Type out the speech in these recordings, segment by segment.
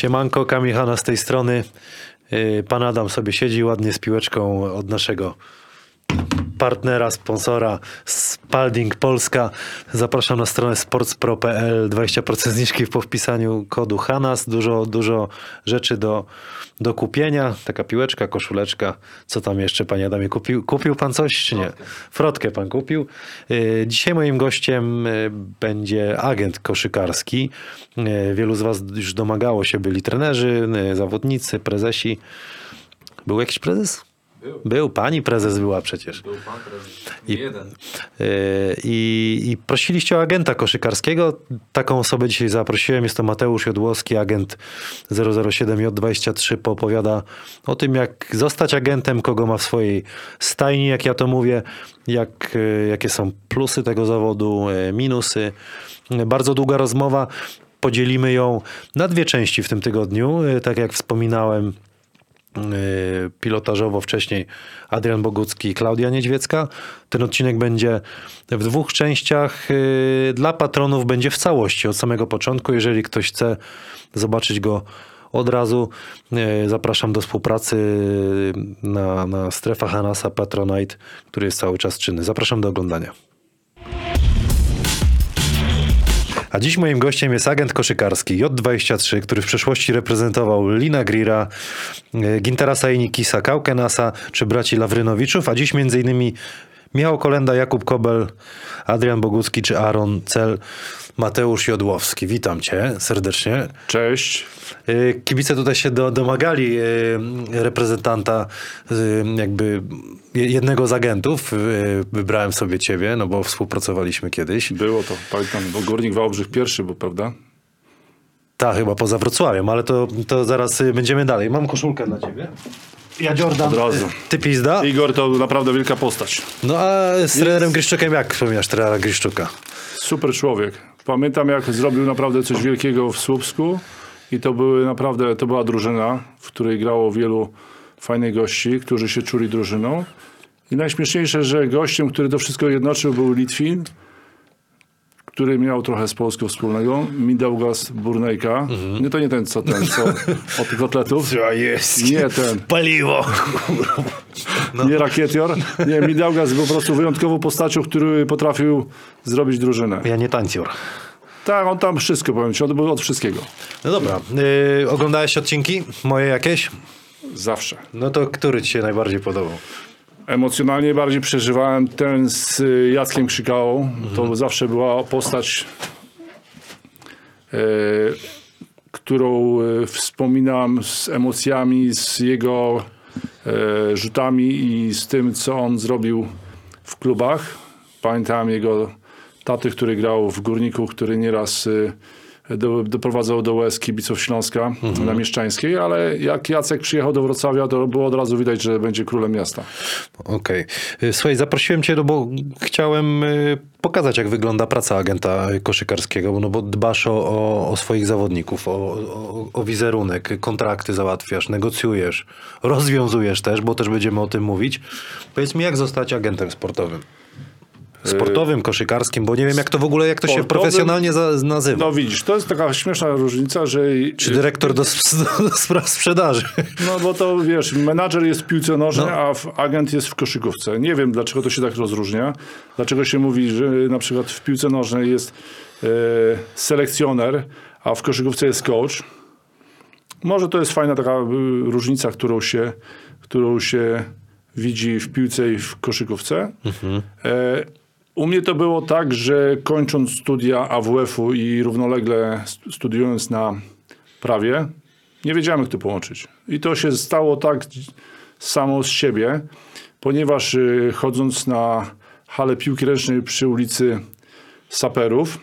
Siemanko, Kamil Hanna z tej strony. Yy, Pan Adam sobie siedzi ładnie z piłeczką od naszego partnera, sponsora Spalding Polska. Zapraszam na stronę sportspro.pl 20% zniżki po wpisaniu kodu HANAS. Dużo, dużo rzeczy do, do kupienia. Taka piłeczka, koszuleczka. Co tam jeszcze, panie Adamie? Kupił, kupił pan coś, czy nie? Frotkę pan kupił. Yy, Dzisiaj moim gościem yy, będzie agent koszykarski. Yy, Wielu z was już domagało się, byli trenerzy, zawodnicy, prezesi. Był jakiś prezes? Był. Był, pani prezes była przecież. Był pan prezes. I- Jeden. Yy, I, I prosiliście o agenta koszykarskiego. Taką osobę dzisiaj zaprosiłem. Jest to Mateusz Jodłowski, agent 007J23. Poopowiada o tym, jak zostać agentem, kogo ma w swojej stajni, jak ja to mówię, jak, yy, jakie są plusy tego zawodu, yy, minusy. Bardzo długa rozmowa. Podzielimy ją na dwie części w tym tygodniu. Tak jak wspominałem, pilotażowo wcześniej Adrian Bogucki i Klaudia Niedźwiecka. Ten odcinek będzie w dwóch częściach. Yy, Dla patronów będzie w całości od samego początku. Jeżeli ktoś chce zobaczyć go od razu, yy, zapraszam do współpracy na, na strefa Hanasa Patronite, który jest cały czas czynny. Zapraszam do oglądania. A dziś moim gościem jest agent koszykarski J23, który w przeszłości reprezentował Lina Grira, e, Gintarasa Inikisa, Kaukenasa czy braci Lawrynowiczów, a dziś między innymi Michał Kolenda, Jakub Kobel, Adrian Bogucki czy Aaron Cel, Mateusz Jodłowski. Witam cię serdecznie. Cześć. E, Kibice tutaj się do, domagali e, reprezentanta, e, jakby je- jednego z agentów. Wybrałem sobie ciebie, no bo współpracowaliśmy kiedyś. Było to, pamiętam, bo Górnik Wałbrzych pierwszy był, prawda? Tak, chyba poza Wrocławiem, ale to, to zaraz y, będziemy dalej. Mam koszulkę dla ciebie. Ja Jordan. Od razu. y, Ty pizda. Igor to naprawdę wielka postać. No a z trenerem Gryszczukiem jak wspominasz trenera Gryszczuka? Super człowiek. Pamiętam jak zrobił naprawdę coś wielkiego w Słupsku i to były naprawdę, to była drużyna, w której grało wielu fajnych gości, którzy się czuli drużyną. I najśmieszniejsze, że gościem, który to wszystko jednoczył był Litwin, który miał trochę z Polską wspólnego, Mindaugas Burnejka. Nie, to nie ten, co ten, co od tych kotletów. Ja jest. Nie ten. Paliwo. Nie rakietior. Nie, Midaugas był po prostu wyjątkową postacią, który potrafił zrobić drużynę. Ja nie tańcor. Tak, on tam wszystko, powiem ci, on był od wszystkiego. No dobra. Y, oglądałeś odcinki? Moje jakieś? Zawsze. No to który ci się najbardziej podobał? Emocjonalnie bardziej przeżywałem ten z Jackiem Krzykałą. To zawsze była postać, e, którą e, wspominam z emocjami, z jego e, rzutami i z tym, co on zrobił w klubach. Pamiętam jego taty, który grał w Górniku, który nieraz y, do, doprowadzał do łez kibiców Śląska na Mieszczańskiej, ale jak Jacek przyjechał do Wrocławia, to było od razu widać, że będzie królem miasta. Okej. Y, Słuchaj, zaprosiłem cię, no bo chciałem y, pokazać, jak wygląda praca agenta koszykarskiego, no bo dbasz o, o, o swoich zawodników, o, o, o wizerunek, kontrakty załatwiasz, negocjujesz, rozwiązujesz też, bo też będziemy o tym mówić. Powiedz mi, jak zostać agentem sportowym? Sportowym, koszykarskim, bo nie wiem, jak to w ogóle, jak to się profesjonalnie za, nazywa. No widzisz, to jest taka śmieszna różnica, że... Czy dyrektor do, do spraw sprzedaży? No bo to wiesz, menadżer jest w piłce nożnej, a w, agent jest w koszykówce. Nie wiem, dlaczego to się tak rozróżnia. Dlaczego się mówi, że na przykład w piłce nożnej jest e, selekcjoner, a w koszykówce jest coach. Może to jest fajna taka y, różnica, którą się, którą się widzi w piłce i w koszykówce. E, u mnie to było tak, że kończąc studia AWF-u i równolegle st- studiując na prawie, nie wiedziałem, jak to połączyć. I to się stało tak samo z siebie, ponieważ y, chodząc na halę piłki ręcznej przy ulicy Saperów,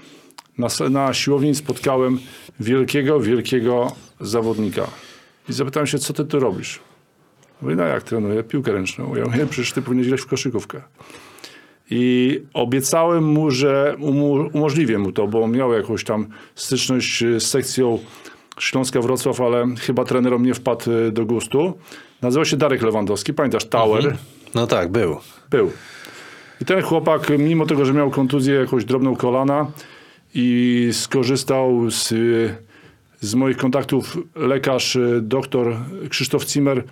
na, na siłowni spotkałem wielkiego, wielkiego zawodnika. I zapytałem się, co ty tu robisz? Mówię, no jak trenuję piłkę ręczną? Ja mówię, przecież ty powinieneś grać w koszykówkę. I obiecałem mu, że umożliwię mu to, bo miał jakąś tam styczność y, z sekcją Śląska Wrocław, ale chyba trenerom nie wpadł y, do gustu. Nazywał się Darek Lewandowski, pamiętasz, Tower? No tak, był. Był. I ten chłopak, mimo tego, że miał kontuzję jakąś drobną kolana i skorzystał z y, z moich kontaktów lekarz, doktor Krzysztof Zimmer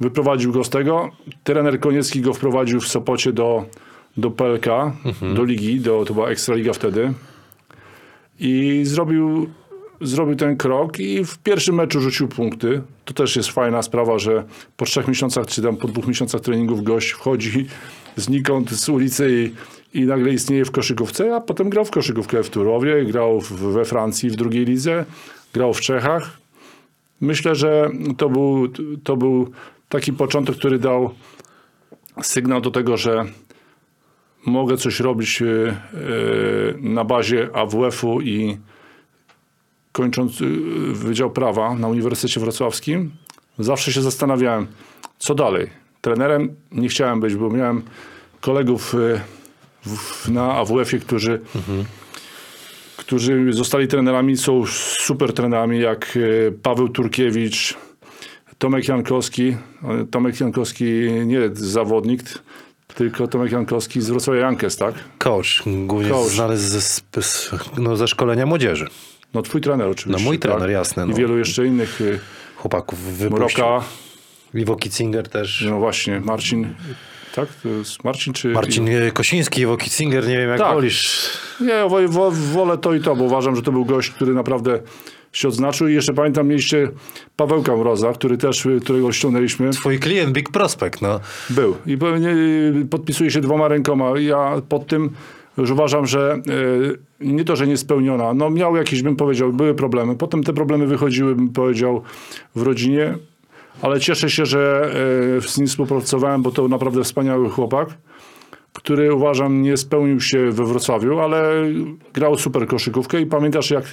wyprowadził go z tego. Trener Koniecki go wprowadził w Sopocie do, do PLK, do ligi, do, to była Ekstraliga wtedy. I zrobił, zrobił ten krok i w pierwszym meczu rzucił punkty. To też jest fajna sprawa, że po trzech miesiącach, czy tam po dwóch miesiącach treningów gość wchodzi znikąd z ulicy i, i nagle istnieje w koszykówce, a potem grał w koszykówkę w Turowie, grał w, we Francji w drugiej lidze, grał w Czechach. Myślę, że to był, to był taki początek, który dał sygnał do tego, że mogę coś robić e, e, na bazie AWF-u i kończąc e, Wydział Prawa na Uniwersytecie Wrocławskim, zawsze się zastanawiałem, co dalej. Trenerem nie chciałem być, bo miałem kolegów na AWF-ie, którzy, którzy zostali trenerami, są super trenerami, jak Paweł Turkiewicz, Tomek Jankowski. Tomek Jankowski nie zawodnik, tylko Tomek Jankowski z Wrocławia Jankes, tak? Coach, głównie Coach. znany ze, z, no, ze szkolenia młodzieży. No twój trener oczywiście. No mój tak? trener, jasne, I no. wielu jeszcze innych. y, Chłopaków wypuścił. Mroka, Iwo Kitzinger też. no właśnie, Marcin. Tak? To jest Marcin czy... Marcin e, Kosiński, Iwo Kitzinger, nie wiem jak Tak. wolisz. Nie, wo, wo, wolę to i to, bo uważam, że to był gość, który naprawdę się odznaczył. I jeszcze pamiętam, mieliście Pawełka Mroza, który też, y, którego ściągnęliśmy. Twój klient Big Prospect, no. Był. I pewnie y, podpisuje się dwoma rękoma. Ja pod tym już uważam, że y, nie to, że niespełniona. No miał jakieś, bym powiedział, były problemy. Potem te problemy wychodziły, bym powiedział, w rodzinie. Ale cieszę się, że z nim współpracowałem, bo to naprawdę wspaniały chłopak, który uważam nie spełnił się we Wrocławiu, ale grał super koszykówkę i pamiętasz jak,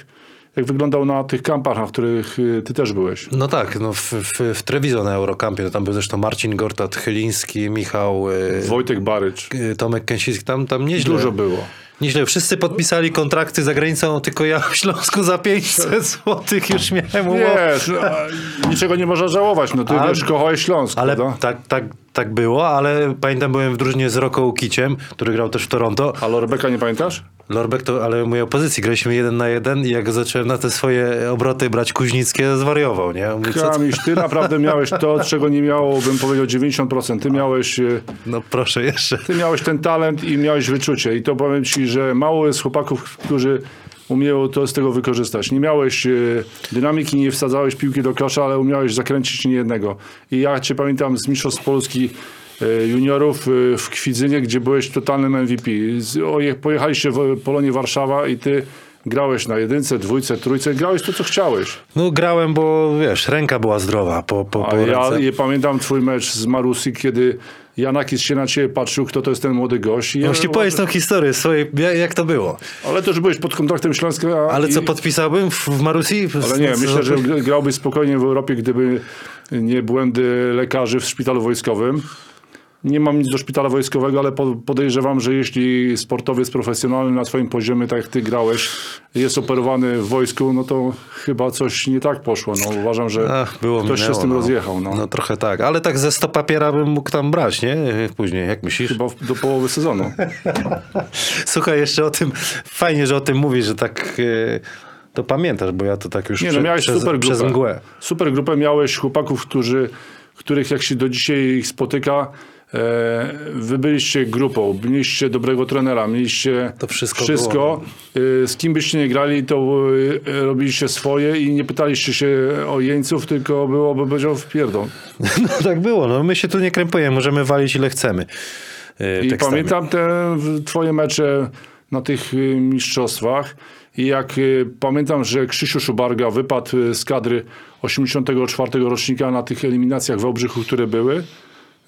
jak wyglądał na tych kampach, na których y, ty też byłeś. No tak, no w, w, w na Eurocampie, to tam był zresztą Marcin Gortat, Chyliński, Michał, e, Wojtek Barycz. e, Tomek Kęsiński, tam, tam nieźle. Dużo było. Nieźle, wszyscy podpisali kontrakty za granicą, tylko ja w Śląsku za 500 zł już miałem umowę. Wiesz, no, a niczego nie można żałować. No ty Ale- wiesz, kochałeś Śląsk, Ale prawda? tak, tak, tak było, ale pamiętam, byłem w drużynie z Rocco Kiciem, który grał też w Toronto. A Lorbeka nie pamiętasz? Lorbek to, ale mojej opozycji graliśmy jeden na jeden i jak zacząłem na te swoje obroty brać kuźnickie, zwariował, nie? Mówi, Kamiś, ty naprawdę miałeś to, czego nie miało, bym powiedział, 90%. Ty miałeś, e, no proszę jeszcze. ty miałeś ten talent i miałeś wyczucie. I to powiem ci, że mało jest chłopaków, którzy umieją to z tego wykorzystać. Nie miałeś e, dynamiki, nie wsadzałeś piłki do kosza, ale umiałeś zakręcić niejednego. I ja cię pamiętam z Mistrzostw Polski e, juniorów e, w Kwidzynie, gdzie byłeś totalnym MVP. Pojechaliście w Polonię Warszawa i ty grałeś na jedynce, dwójce, trójce, grałeś to, co chciałeś. No grałem, bo wiesz, ręka była zdrowa po, po, A po ja ręce. je pamiętam twój mecz z Marusi, kiedy Janakis się na ciebie patrzył, kto to jest ten młody gość. I ja, Musisz powiedzieć tą historię swojej, jak, to było. Ale też byłeś pod kontraktem Śląska. Ale i, co, podpisałbym w, Marusi? Ale nie, myślę, że gr- grałbyś spokojnie w Europie, gdyby nie błędy lekarzy w szpitalu wojskowym. Nie mam nic do szpitala wojskowego, ale po- podejrzewam, że jeśli sportowiec profesjonalny na swoim poziomie, tak jak ty grałeś, jest operowany w wojsku, no to chyba coś nie tak poszło. No, uważam, że Ach, było ktoś się minęło, z tym no. rozjechał. No. No trochę tak, ale tak ze 100 papiera bym mógł tam brać, nie? Później, jak myślisz? Chyba do połowy sezonu. Słuchaj, jeszcze o tym, fajnie, że o tym mówisz, że tak e, to pamiętasz, bo ja to tak już Nie, no miałeś przez, super grupę. mgłę. Super grupę miałeś chłopaków, którzy, których jak się do dzisiaj ich spotyka, wy byliście grupą, mieliście dobrego trenera, mieliście To wszystko wszystko. E, z kim byście nie grali, to e, robiliście swoje i nie pytaliście się o jeńców, tylko byłoby powiedział w pierdol. No tak było, no my się tu nie krępujemy, możemy walić ile chcemy. e, I tekstami. pamiętam te twoje mecze na tych y, mistrzostwach i jak y, pamiętam, że Krzysiu Szubarga wypadł y, z kadry 84 rocznika na tych eliminacjach w Obrzychu, które były.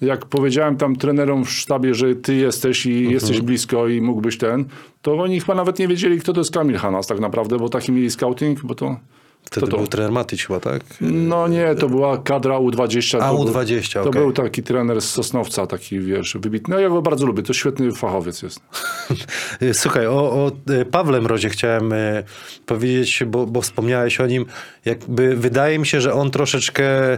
Jak powiedziałem tam trenerom w sztabie, że ty jesteś i Mhm. jesteś blisko i mógłbyś ten, to oni chyba nawet nie wiedzieli, kto to jest Kamil Hanas tak naprawdę, bo taki mieli scouting, bo to... Wtedy to to. był trener Matyć chyba, tak? No nie, to była kadra U20. A, to był- U20, To okej. był taki trener z Sosnowca, taki wiesz, wybitny. No ja go bardzo lubię, to świetny fachowiec jest. Słuchaj, o, o e, Pawle Mrozie chciałem e, powiedzieć, bo, bo wspomniałeś o nim. Jakby wydaje mi się, że on troszeczkę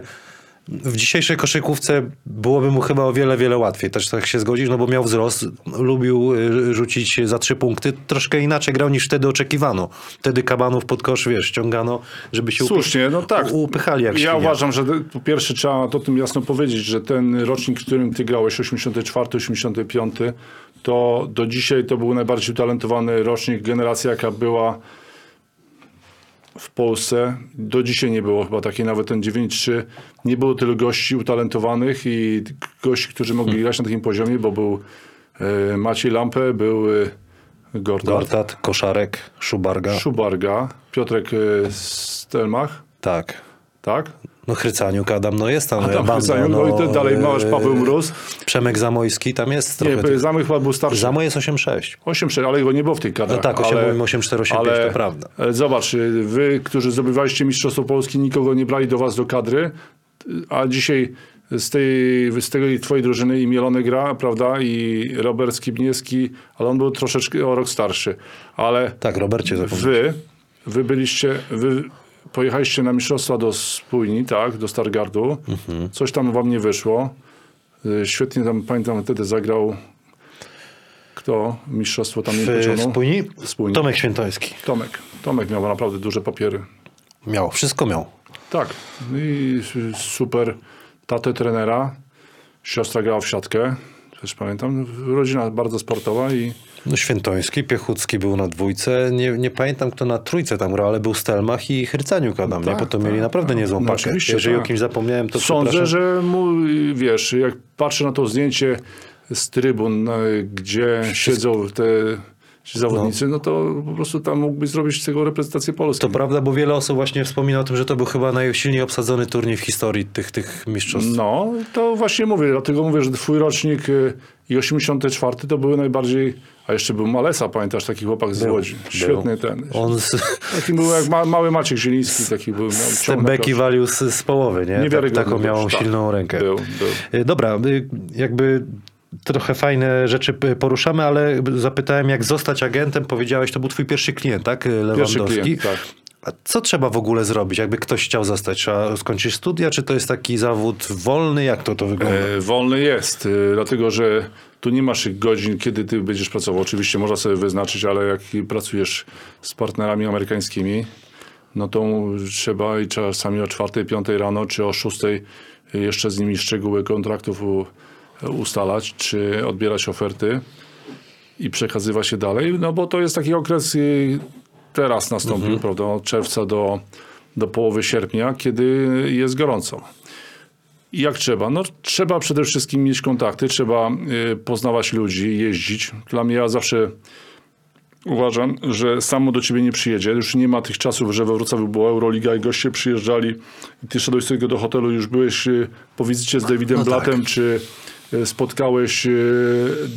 w dzisiejszej koszykówce byłoby mu chyba o wiele, wiele łatwiej. Też tak się zgodzisz, no bo miał wzrost, lubił y, rzucić za trzy punkty. Troszkę inaczej grał niż wtedy oczekiwano. Wtedy kabanów pod kosz, wiesz, ściągano, żeby się Słusznie, no tak. upychali jak Ja świnia. uważam, że po pierwsze trzeba o tym jasno powiedzieć, że ten rocznik, w którym ty grałeś, 84, 85, to do dzisiaj to był najbardziej utalentowany rocznik, generacja jaka była w Polsce. Do dzisiaj nie było chyba takiej, nawet ten 9-3. Nie było tylu gości utalentowanych i gości, którzy mogli Hmm. grać na takim poziomie, bo był e, Maciej Lampę, był e, Gortat, Gortat, Koszarek, Szubarga. Szubarga, Piotrek e, Stelmach, tak. tak? No Chrycaniuk, Adam, no jest tam. A tam banda, Chrycaniuk, no i to dalej masz Paweł Mróz. Przemek Zamojski, tam jest trochę. Nie, tych- Zamek chyba był starszy. Zamoj jest 8-6. 8-4, ale go nie było w tej kadrze. No tak, 8, ale, 8, 4, 8, 5, to prawda. ale zobacz, y, wy, którzy zdobywaliście Mistrzostwo Polski, nikogo nie brali do was do kadry, y, a dzisiaj z tej, z tej twojej drużyny i Mielony gra, prawda, i Robert Skibniewski, ale on był troszeczkę o rok starszy. Ale Tak, Robercie zapomniałem. wy, wy byliście, wy pojechaliście na mistrzostwa do Spójni, tak, do Stargardu. Mhm. Coś tam wam nie wyszło. Y, Świetnie tam, pamiętam, wtedy zagrał kto? Mistrzostwo tam nie W pocionął. Spójni? Spójni. Tomek Świętoński. Tomek. Tomek miał naprawdę duże papiery. Miał, wszystko miał. Tak. I super tatę trenera. Siostra grała w siatkę. Też pamiętam. Rodzina bardzo sportowa i No Świętoński, Piechucki był na dwójce. Nie, nie pamiętam, kto na trójce tam grał, ale był Stelmach i Hrycaniuk Adam, nie? Tak, Bo to tak, mieli naprawdę niezłą No pakę. Jeżeli tak. o kimś zapomniałem, to Sądzę, że mu, wiesz, jak patrzę na to zdjęcie z trybun, e, gdzie siedzą te ci zawodnicy, no. to po prostu tam mógłbyś zrobić z tego reprezentację Polski. To prawda, bo wiele osób właśnie wspomina o tym, że to był chyba najsilniej obsadzony turniej w historii tych, tych mistrzostw. No, to właśnie mówię, dlatego mówię, że twój rocznik y, i 84 to były najbardziej, a jeszcze był Malesa, pamiętasz, taki chłopak z Łodzi. Świetny ten. On z, Taki był jak ma, mały Maciek Zieliński, taki był. Z na beki walił z, z połowy, nie? Tak, Niewiarygodny taką miał tak. silną rękę. Był, był. Y, Dobra, y, jakby trochę fajne rzeczy poruszamy, ale zapytałem, jak zostać agentem. Powiedziałeś, to był twój pierwszy klient, tak? Lewandowski. klient, tak. A co trzeba w ogóle zrobić, jakby ktoś chciał zostać? Trzeba skończyć studia, czy to jest taki zawód wolny? Jak to to wygląda? E, wolny jest, e, dlatego że tu nie masz godzin, kiedy ty będziesz pracował. Oczywiście można sobie wyznaczyć, ale jak pracujesz z partnerami amerykańskimi, no to trzeba i czasami o 4, 5 rano, czy o 6 jeszcze z nimi szczegóły kontraktów u, ustalać, czy odbierać oferty i przekazywać się dalej, no bo to jest taki okres teraz nastąpił, prawda, od czerwca do, do połowy sierpnia, kiedy jest gorąco. I jak trzeba? No trzeba przede wszystkim mieć kontakty, trzeba y, poznawać ludzi, jeździć. Dla mnie ja zawsze uważam, że samo do ciebie nie przyjedzie. Już nie ma tych czasów, że we Wrocławiu była Euroliga i goście przyjeżdżali i ty szedłeś sobie do hotelu, już byłeś y, po wizycie z Davidem No tak. Blatem, czy y, spotkałeś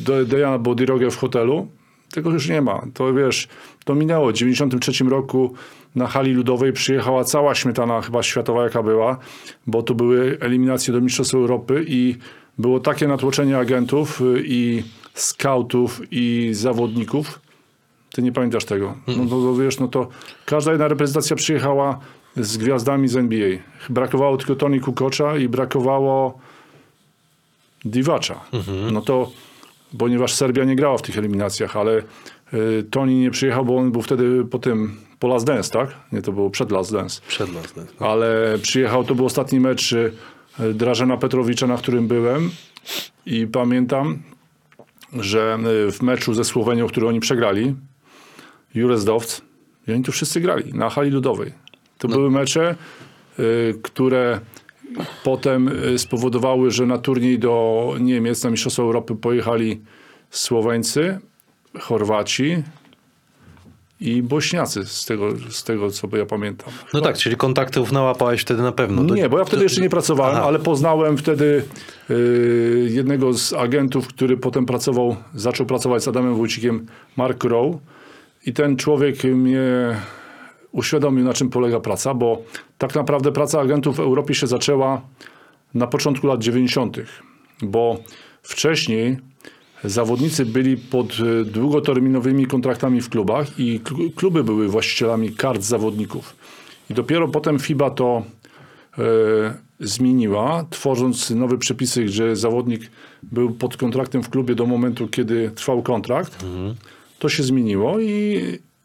Do- Dejana Bodirogę w hotelu. Tego już nie ma. To wiesz, to minęło. W 93 roku na hali ludowej przyjechała cała śmietana chyba światowa jaka była, bo to były eliminacje do Mistrzostw Europy i było takie natłoczenie agentów y, i skautów i zawodników. Ty nie pamiętasz tego. No to, to wiesz, no to każda jedna reprezentacja przyjechała z gwiazdami z NBA. Brakowało tylko Tony Kukocza i brakowało Divacza. No to, ponieważ Serbia nie grała w tych eliminacjach, ale y, Tony nie przyjechał, bo on był wtedy po tym, po Last Dance, tak? Nie, to było przed Last Dance. Przed nas. Ale przyjechał, to był ostatni mecz y, Drażena Petrowicza, na którym byłem i pamiętam, że y, w meczu ze Słowenią, który oni przegrali, Jurez Dowc, i oni tu wszyscy grali na hali ludowej. To były mecze, y, które potem y, spowodowały, że na turniej do Niemiec, na Mistrzostwa Europy pojechali Słoweńcy, Chorwaci i Bośniacy, z tego, z tego co ja pamiętam. No tak, czyli kontaktów nałapałeś wtedy na pewno. To- Nie, bo ja wtedy jeszcze nie pracowałem, Aha. ale poznałem wtedy y, jednego z agentów, który potem pracował, zaczął pracować z Adamem Wójcikiem, Mark Rowe. I ten człowiek mnie uświadomił, na czym polega praca, bo tak naprawdę praca agentów w Europie się zaczęła na początku lat 90., bo wcześniej zawodnicy byli pod y, długoterminowymi kontraktami w klubach i kl- kluby były właścicielami kart zawodników. I dopiero potem FIBA to e, zmieniła, tworząc nowe przepisy, że zawodnik był pod kontraktem w klubie do momentu, kiedy trwał kontrakt. To się zmieniło i,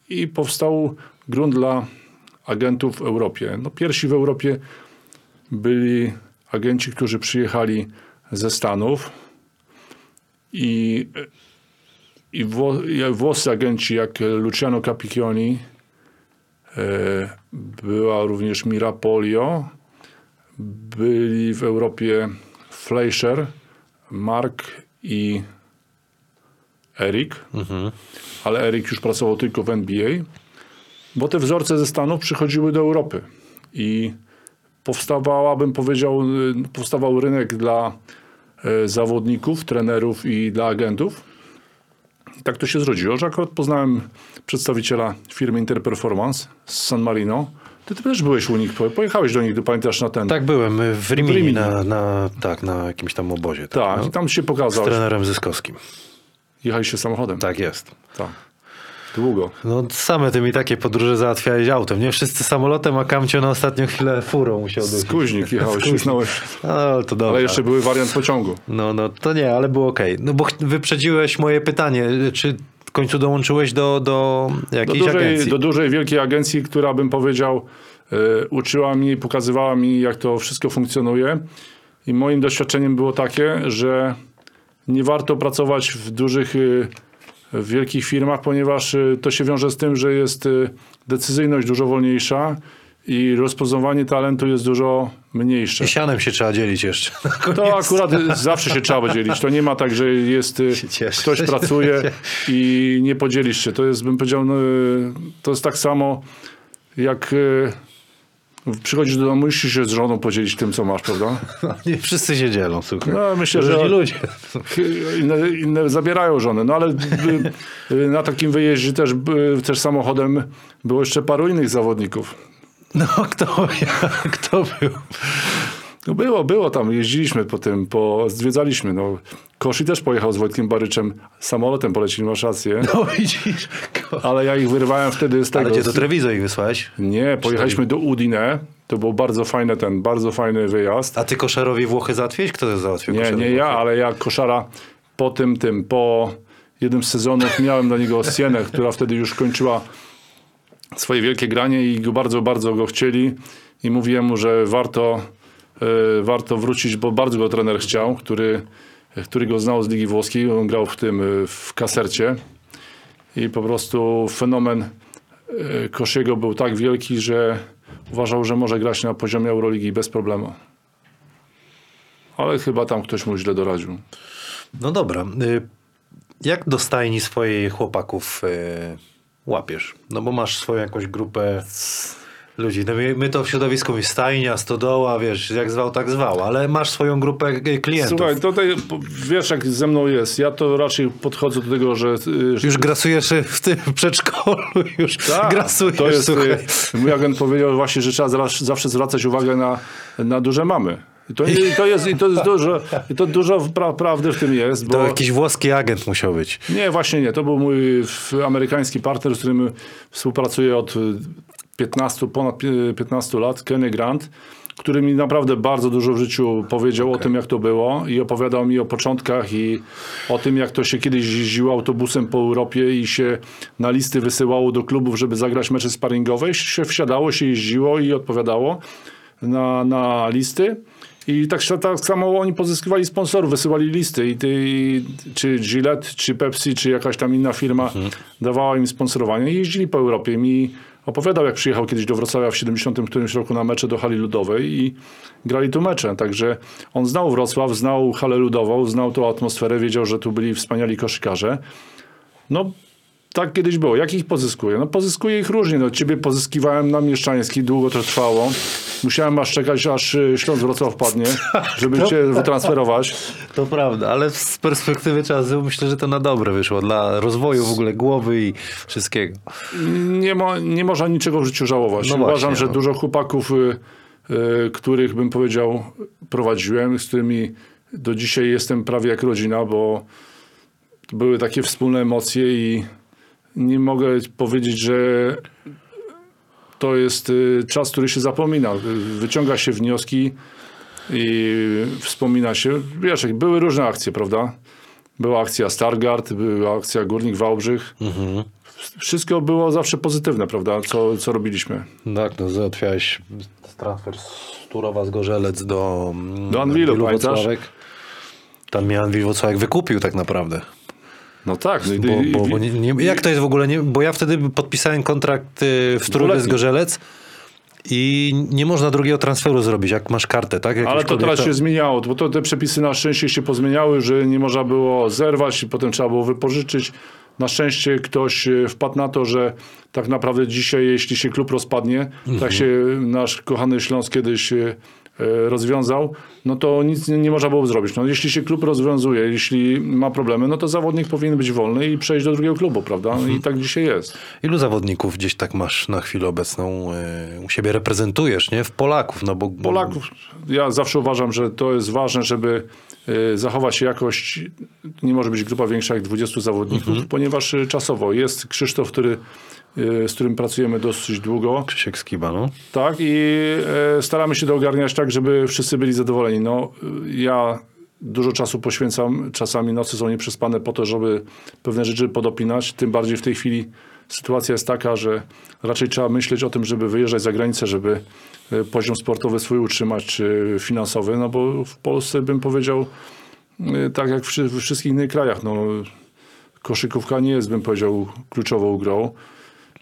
i powstał grunt dla agentów w Europie. No, pierwsi w Europie byli agenci, którzy przyjechali ze Stanów i, i wło, i włoscy agenci jak Luciano Capicchioni, e, była również Mira Polio, byli w Europie Fleischer, Mark i Erik, ale Erik już pracował tylko w NBA, bo te wzorce ze Stanów przychodziły do Europy i powstawała, bym powiedział, y, powstawał rynek dla e, zawodników, trenerów i dla agentów. I tak to się zrodziło, że akurat poznałem przedstawiciela firmy Interperformance z San Marino. Ty, ty też byłeś u nich, po- pojechałeś do nich, ty pamiętasz, na ten. Tak byłem y, w Rimini, Rimini. Na, na, tak, na jakimś tam obozie. Tak, no. i tam się Z pokazał. trenerem Zyskowskim. Jechaliście samochodem. Tak jest. tak. Długo. No same ty mi takie podróże załatwiałeś autem. Nie wszyscy samolotem, a Kamcio na ostatnią chwilę furą musiał Z być. Kuźnik jechałeś, cisnąłeś. No, to dobra. Ale jeszcze były wariant pociągu. No, no to nie, ale było okej. No bo wyprzedziłeś moje pytanie. Czy w końcu dołączyłeś do, do Do jakiejś dużej, agencji? do dużej, wielkiej agencji, która bym powiedział, e, uczyła mnie i pokazywała mi, jak to wszystko funkcjonuje. I moim doświadczeniem było takie, że nie warto pracować w dużych, e, w wielkich firmach, ponieważ e, to się wiąże z tym, że jest e, decyzyjność dużo wolniejsza i rozpoznawanie talentu jest dużo mniejsze. I sianem się trzeba dzielić jeszcze. To akurat zawsze się trzeba dzielić. To nie ma tak, że jest y, ktoś pracuje i nie podzielisz się. To jest, bym powiedział, no, y, to jest tak samo jak y, przychodzisz do domu, musisz się z żoną podzielić tym, co masz, prawda? Nie wszyscy się dzielą, słuchaj. No, myślę, że ludzie. inne, inne zabierają żony. No ale y, na takim wyjeździe też, też samochodem było jeszcze paru innych zawodników. No kto, kto był? No było, było tam, jeździliśmy po tym, po, zwiedzaliśmy. No. Koszy też pojechał z Wojtkiem Baryczem samolotem, polecili, masz rację. No widzisz. Ale ja ich wyrwałem wtedy z tego. Ale cię do Treviso ich wysłałeś? Nie, pojechaliśmy do Udine. To był bardzo fajny ten, bardzo fajny wyjazd. A ty koszarowi Włochy załatwiłeś? Kto to załatwił Nie, nie ja, ale ja koszara po tym, tym, po jednym z sezonów miałem dla niego Sienę, która wtedy już kończyła swoje wielkie granie i go bardzo, bardzo go chcieli i mówiłem mu, że warto, e, warto wrócić, bo bardzo go trener chciał, który, który go znał z Ligi Włoskiej. On grał w tym, e, w kasercie i po prostu fenomen e, Kosziego był tak wielki, że uważał, że może grać na poziomie Euroligi bez problemu. Ale chyba tam ktoś mu źle doradził. No dobra. y, Jak do stajni swojej chłopaków y, łapiesz? No bo masz swoją jakąś grupę ludzi. No my, my to w środowisku mi stajnia, stodoła, wiesz, jak zwał, tak zwał, ale masz swoją grupę y, klientów. Słuchaj, tutaj wiesz jak ze mną jest. Ja to raczej podchodzę do tego, że... y, że Już grasujesz w tym przedszkolu, już Tak, grasujesz, to jest, słuchaj. y, mój agent powiedział właśnie, że trzeba zawsze zwracać uwagę na, na duże mamy. I to, i to jest, i to jest dużo, i to dużo pra, prawdy w tym jest, bo... To jakiś włoski agent musiał być. Nie, właśnie nie. To był mój amerykański partner, z którym współpracuję od 15, ponad pi- 15 lat, Kenny Grant, który mi naprawdę bardzo dużo w życiu powiedział o tym, jak to było i opowiadał mi o początkach i o tym, jak to się kiedyś jeździło autobusem po Europie i się na listy wysyłało do klubów, żeby zagrać mecze sparingowe. I się wsiadało, się jeździło i odpowiadało na, na listy. I tak, tak samo oni pozyskiwali sponsorów, wysyłali listy i, ty, i czy Gillette, czy Pepsi, czy jakaś tam inna firma dawała im sponsorowanie i jeździli po Europie. Mi opowiadał, jak przyjechał kiedyś do Wrocławia w 70 którymś roku na mecze do hali ludowej i grali tu mecze. Także on znał Wrocław, znał halę ludową, znał tą atmosferę, wiedział, że tu byli wspaniali koszykarze. No, tak kiedyś było. Jak ich pozyskuję? No pozyskuję ich różnie. No, ciebie pozyskiwałem na Mieszczański, długo to trwało. Musiałem aż czekać, aż y, Śląsk Wrocław padnie, żeby cię wytransferować. To prawda, ale z perspektywy czasu myślę, że to na dobre wyszło dla rozwoju w ogóle głowy i wszystkiego. Nie, ma, nie można niczego w życiu żałować. No Uważam, właśnie, że no. dużo chłopaków, y, y, których bym powiedział prowadziłem, z którymi do dzisiaj jestem prawie jak rodzina, bo były takie wspólne emocje i nie mogę powiedzieć, że to jest y, czas, który się zapomina. Wyciąga się wnioski i wspomina się, wiesz, były różne akcje, prawda? Była akcja Stargard, była akcja Górnik Wałbrzych. Wszystko było zawsze pozytywne, prawda, co, co robiliśmy. Tak, no załatwiałeś transfer z Turowa z Gorzelec do, Do Anwilu? Włocławek. Tam mnie Anwil Włocławek wykupił tak naprawdę. No tak. No, i- Bo, i- bo, bo nie, nie, jak to jest w ogóle? Nie, bo ja wtedy podpisałem kontrakt y, w Turowie z. Gorzelec i nie można drugiego transferu zrobić, jak masz kartę, tak? Ale to teraz się zmieniało, bo to te przepisy na szczęście się pozmieniały, że nie można było zerwać i potem trzeba było wypożyczyć. Na szczęście ktoś e, wpadł na to, że tak naprawdę dzisiaj, jeśli się klub rozpadnie, tak się nasz kochany Śląsk kiedyś e, rozwiązał, no to nic nie, nie można było zrobić. No, jeśli się klub rozwiązuje, jeśli ma problemy, no to zawodnik powinien być wolny i przejść do drugiego klubu, prawda? I tak dzisiaj jest. Ilu zawodników gdzieś tak masz na chwilę obecną y, u siebie reprezentujesz, nie? W Polaków, no bo... Polaków, ja zawsze uważam, że to jest ważne, żeby y, zachować jakość. Nie może być grupa większa jak 20 zawodników, ponieważ y, czasowo jest Krzysztof, który, z którym pracujemy dosyć długo. Krzysiek Skiba, no. Tak, i y, staramy się to ogarniać tak, żeby wszyscy byli zadowoleni. No, y, ja dużo czasu poświęcam, czasami nocy są nieprzespane po to, żeby pewne rzeczy podopinać, tym bardziej w tej chwili sytuacja jest taka, że raczej trzeba myśleć o tym, żeby wyjeżdżać za granicę, żeby y, poziom sportowy swój utrzymać, czy finansowy, no bo w Polsce bym powiedział, y, tak jak we wszystkich innych krajach, no koszykówka nie jest, bym powiedział, kluczową grą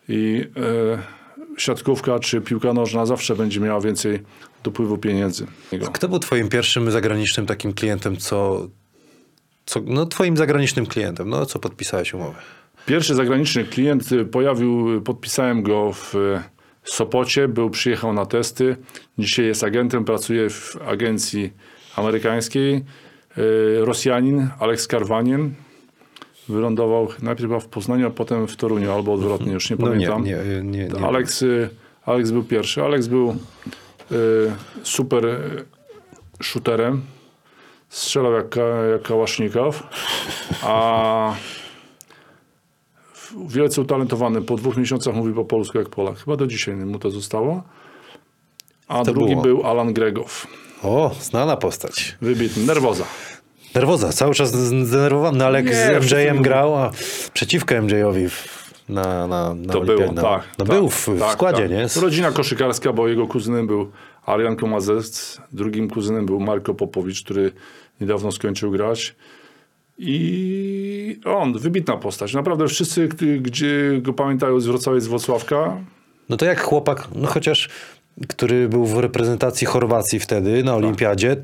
i e, siatkówka czy piłka nożna zawsze będzie miała więcej dopływu pieniędzy. Kto był twoim pierwszym zagranicznym takim klientem, co... co no twoim zagranicznym klientem, no co podpisałeś umowę? Pierwszy zagraniczny klient pojawił, podpisałem go w y, Sopocie, był, przyjechał na testy. Dzisiaj jest agentem, pracuje w agencji amerykańskiej. Y, Rosjanin, Alex Karwanien. Wylądował najpierw chyba w Poznaniu, a potem w Toruniu, albo odwrotnie, już nie No nie, pamiętam. nie, nie, nie. Alex, y, Alex był pierwszy. Alex był y, super y, shooterem. Strzelał jak, jak kałasznikow. A wielce utalentowany. Po dwóch miesiącach mówi po polsku jak Polak. Chyba do dzisiaj mu to zostało. A To drugi było? był Alan Gregow. O, znana postać. Wybitny. Nerwoza. Nerwoza, cały czas zdenerwowany, no, ale jak Nie, z MJ-em grał, a przeciwko MJ-owi w- na, na, na To było, Olimpiadzie. tak. No tak, był w, w tak, składzie, tak. nie? Rodzina koszykarska, bo jego kuzynem był Arian Komazec, drugim kuzynem był Marko Popowicz, który niedawno skończył grać. I on, wybitna postać. Naprawdę wszyscy, gdzie go pamiętają z Wrocławia, z Włocławka, No to jak chłopak, no chociaż, który był w reprezentacji Chorwacji wtedy na Olimpiadzie,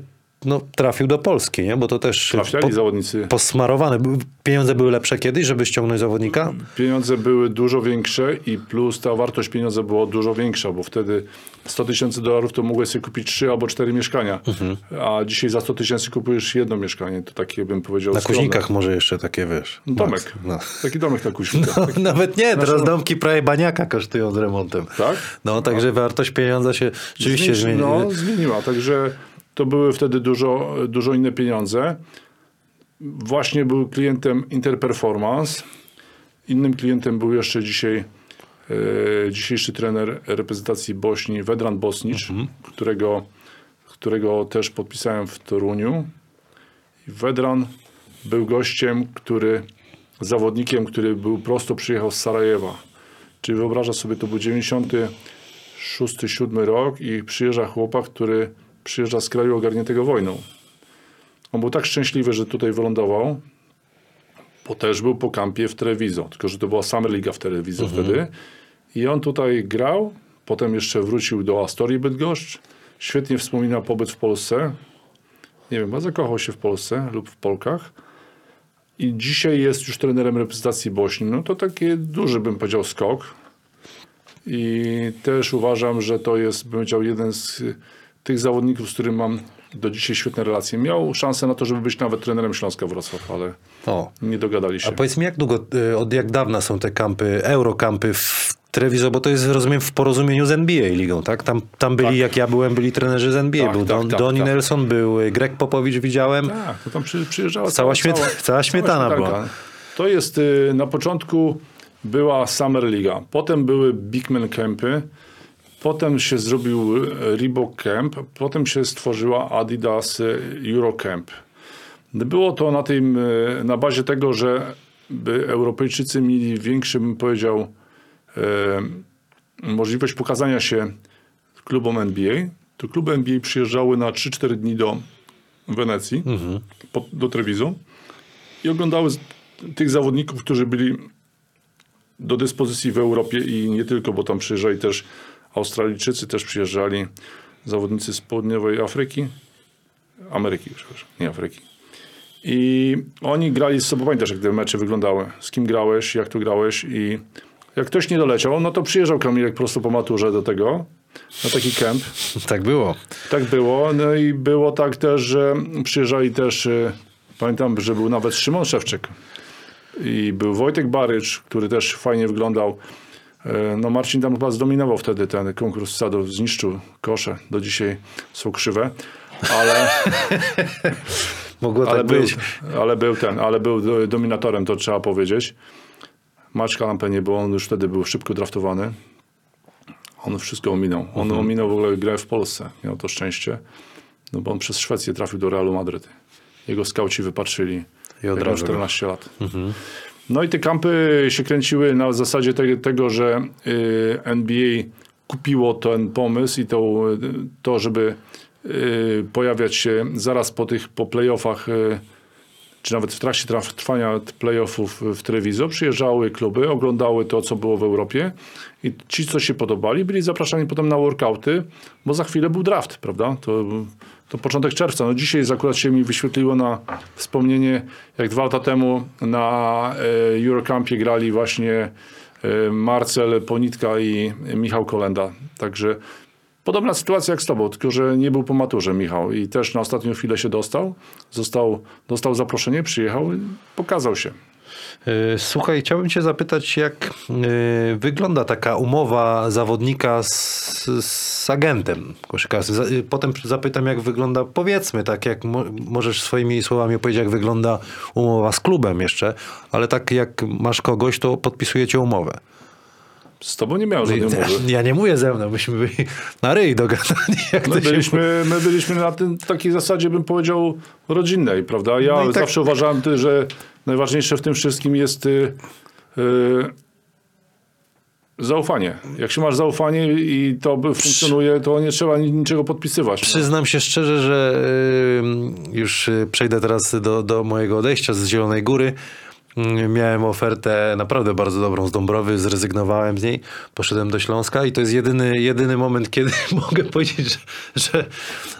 no trafił do Polski, nie? Bo to też trafiali zawodnicy. posmarowane. Pieniądze były lepsze kiedyś, żeby ściągnąć zawodnika? Pieniądze były dużo większe i plus ta wartość pieniądza była dużo większa, bo wtedy 100 tysięcy dolarów to mogłeś sobie kupić 3 albo 4 mieszkania, Mhm. a dzisiaj za 100 tysięcy kupujesz jedno mieszkanie. To takie bym powiedział Na skromne. Kuźnikach może jeszcze takie, wiesz. Domek. Max, No. Taki domek na Kuźnikach. No, nawet nie, teraz domki prawie baniaka kosztują z remontem. Tak? No, także wartość pieniądza się rzeczywiście Zmniejszy- zmieni. No, zmieniła. Także to były wtedy dużo, dużo inne pieniądze. Właśnie był klientem Interperformance. Innym klientem był jeszcze dzisiaj e, dzisiejszy trener reprezentacji Bośni, Vedran Bosnicz, którego, którego też podpisałem w Toruniu. I Vedran był gościem, który, zawodnikiem, który był prosto przyjechał z Sarajewa. Czyli wyobraża sobie, to był 96-7 rok i przyjeżdża chłopak, który przyjeżdża z kraju ogarniętego wojną. On był tak szczęśliwy, że tutaj wylądował, bo też był po kampie w Telewizo, tylko że to była Summer Liga w Telewizo wtedy. I on tutaj grał, potem jeszcze wrócił do Astorii Bydgoszcz. Świetnie wspomina pobyt w Polsce. Nie wiem, chyba zakochał się w Polsce lub w Polkach. I dzisiaj jest już trenerem reprezentacji Bośni. No to taki duży, bym powiedział, skok. I też uważam, że to jest, bym powiedział, jeden z tych zawodników, z którym mam do dzisiaj świetne relacje. Miał szansę na to, żeby być nawet trenerem Śląska Wrocław, ale O. nie dogadali się. A powiedz mi, jak długo, y, od jak dawna są te kampy, eurokampy w Treviso, bo to jest, rozumiem, w porozumieniu z NBA ligą, tak? Tam, tam byli, Tak. jak ja byłem, byli trenerzy z NBA. Tak, był tak, Don, tak, Donnie tak. Nelson, był y, Greg Popowicz, widziałem. Tak, to tam przy, przyjeżdżała Cała śmieta- cała śmietana śmietanka. była. To jest, y, na początku była Summer Liga, potem były Big Man Campy, Potem się zrobił e, Reebok Camp, potem się stworzyła Adidas e, Eurocamp. Było to na, tym, e, na bazie tego, że by Europejczycy mieli większy, bym powiedział, możliwość pokazania się klubom NBA. To kluby NBA przyjeżdżały na 3-4 dni do Wenecji, po, do Trevisu i oglądały tych zawodników, którzy byli do dyspozycji w Europie i nie tylko, bo tam przyjeżdżali też Australijczycy, też przyjeżdżali zawodnicy z południowej Afryki, Ameryki, przepraszam, nie Afryki. I oni grali z sobą, pamiętasz jak te mecze wyglądały, z kim grałeś, jak tu grałeś i jak ktoś nie doleciał, no to przyjeżdżał Kamilek prosto po maturze do tego, na taki kemp. Tak było. Tak było. No i było tak też, że przyjeżdżali też, e, pamiętam, że był nawet Szymon Szewczyk i był Wojtek Barycz, który też fajnie wyglądał. E, No Marcin tam chyba zdominował wtedy ten konkurs sadów, zniszczył kosze, do dzisiaj są krzywe, ale, Mogło ale, tak był, być. ale był ten, ale był do- dominatorem, to trzeba powiedzieć. Maćka Lampę nie było, on już wtedy był szybko draftowany. On wszystko ominął. On ominął w ogóle grę w Polsce. Miał to szczęście. No bo on przez Szwecję trafił do Realu Madryt. Jego skauci wypatrzyli. I jak miał razu. 14 lat. No i te kampy się kręciły na zasadzie te, tego, że y, NBA kupiło ten pomysł i to, to żeby y, pojawiać się zaraz po tych po playoffach y, czy nawet w trakcie trwania playoffów w telewizor, przyjeżdżały kluby, oglądały to, co było w Europie i ci, co się podobali, byli zapraszani potem na workouty, bo za chwilę był draft, prawda? To, to początek czerwca. No dzisiaj akurat się mi wyświetliło na wspomnienie, jak dwa lata temu na e, Eurocampie grali właśnie e, Marcel Ponitka i Michał Kolenda. Także Podobna sytuacja jak z tobą, tylko że nie był po maturze Michał i też na ostatnią chwilę się dostał, został, dostał zaproszenie, przyjechał i pokazał się. Y, Słuchaj, chciałbym cię zapytać, jak y, wygląda taka umowa zawodnika z, z agentem koszykarskim. Y, Potem zapytam, jak wygląda, powiedzmy, tak jak mo- możesz swoimi słowami opowiedzieć, jak wygląda umowa z klubem jeszcze, ale tak jak masz kogoś, to podpisujecie umowę. Z tobą nie miał żadnej umowy. Ja nie mówię ze mną, myśmy byli na ryj dogadani. My byliśmy, my byliśmy na tym, takiej zasadzie, bym powiedział, rodzinnej, prawda? Ja No tak- zawsze uważałem, że najważniejsze w tym wszystkim jest y, y, zaufanie. Jak się masz zaufanie i to funkcjonuje, to nie trzeba ni- niczego podpisywać. no. Przyznam się szczerze, że y, już y, przejdę teraz do, do mojego odejścia z Zielonej Góry. Y, Miałem ofertę naprawdę bardzo dobrą z Dąbrowy, zrezygnowałem z niej, poszedłem do Śląska i to jest jedyny, jedyny moment, kiedy mogę powiedzieć, że, że,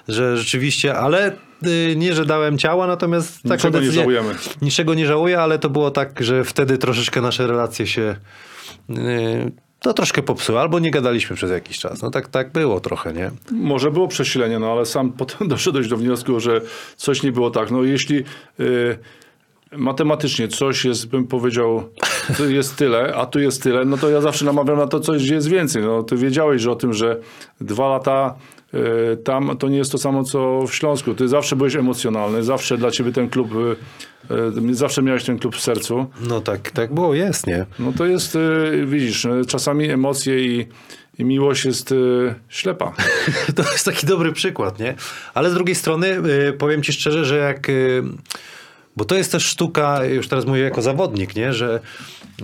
że rzeczywiście, ale y, nie, że dałem ciała, natomiast taką Niczego nie decyzję- żałujemy. Niczego nie żałuję, ale to było tak, że wtedy troszeczkę nasze relacje się y, to troszkę popsuły, albo nie gadaliśmy przez jakiś czas. No tak, tak było trochę, nie? Może było przesilenie, no ale sam potem doszedłeś do wniosku, że coś nie było tak. No jeśli y, matematycznie coś jest, bym powiedział, tu jest tyle, a tu jest tyle, no to ja zawsze namawiam na to coś, gdzie jest więcej. No ty wiedziałeś że o tym, że dwa lata y, tam to nie jest to samo, co w Śląsku. Ty zawsze byłeś emocjonalny, zawsze dla ciebie ten klub, y, y, zawsze miałeś ten klub w sercu. No tak, tak było, jest, nie? No to jest, widzisz, czasami emocje i, i miłość jest ślepa. To jest taki dobry przykład, nie? Ale z drugiej strony powiem ci szczerze, że jak... Bo to jest też sztuka, już teraz mówię jako zawodnik, nie? Że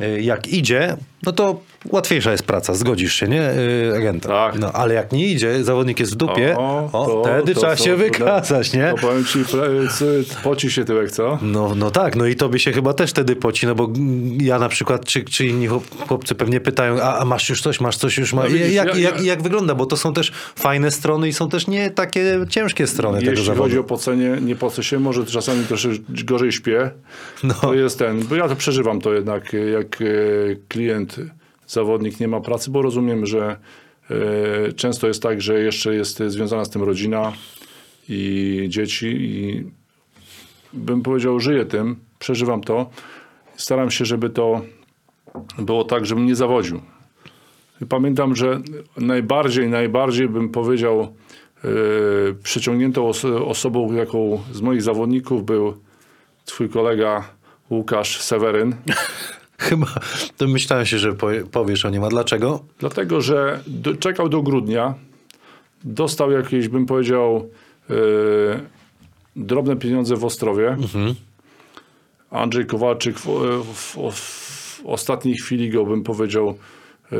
y, jak idzie, no to łatwiejsza jest praca, zgodzisz się, nie? Y, Agenta. Tak. No, ale jak nie idzie, zawodnik jest w dupie, o, to- wtedy to trzeba się wykazać, nie? To powiem ci, poci się tyłek, co? No, no tak, no i tobie się chyba też wtedy poci, no bo ja na przykład, czy, czy inni chłop- chłopcy pewnie pytają, a, a masz już coś, masz coś już, ma... No widzisz, jak, ja- jak, ja- jak wygląda, bo to są też fajne strony i są też nie takie ciężkie strony tego Jeśli zawodu. chodzi o pocenie, nie pocę się, może czasami troszkę gorzej śpię. No. To jest ten, bo ja to przeżywam to jednak, jak e, klient, zawodnik nie ma pracy, bo rozumiem, że e, często jest tak, że jeszcze jest związana z tym rodzina i dzieci i bym powiedział, żyję tym, przeżywam to. Staram się, żeby to było tak, żebym nie zawodził. Pamiętam, że najbardziej, najbardziej bym powiedział, yy, przyciągniętą oso- osobą, jaką z moich zawodników był twój kolega Łukasz Seweryn. Chyba domyślałem się, że powie- powiesz o nim. A dlaczego? Dlatego, że do, czekał do grudnia, dostał jakieś, bym powiedział, e, drobne pieniądze w Ostrowie. Andrzej Kowalczyk w, w, w, w ostatniej chwili go, bym powiedział, e,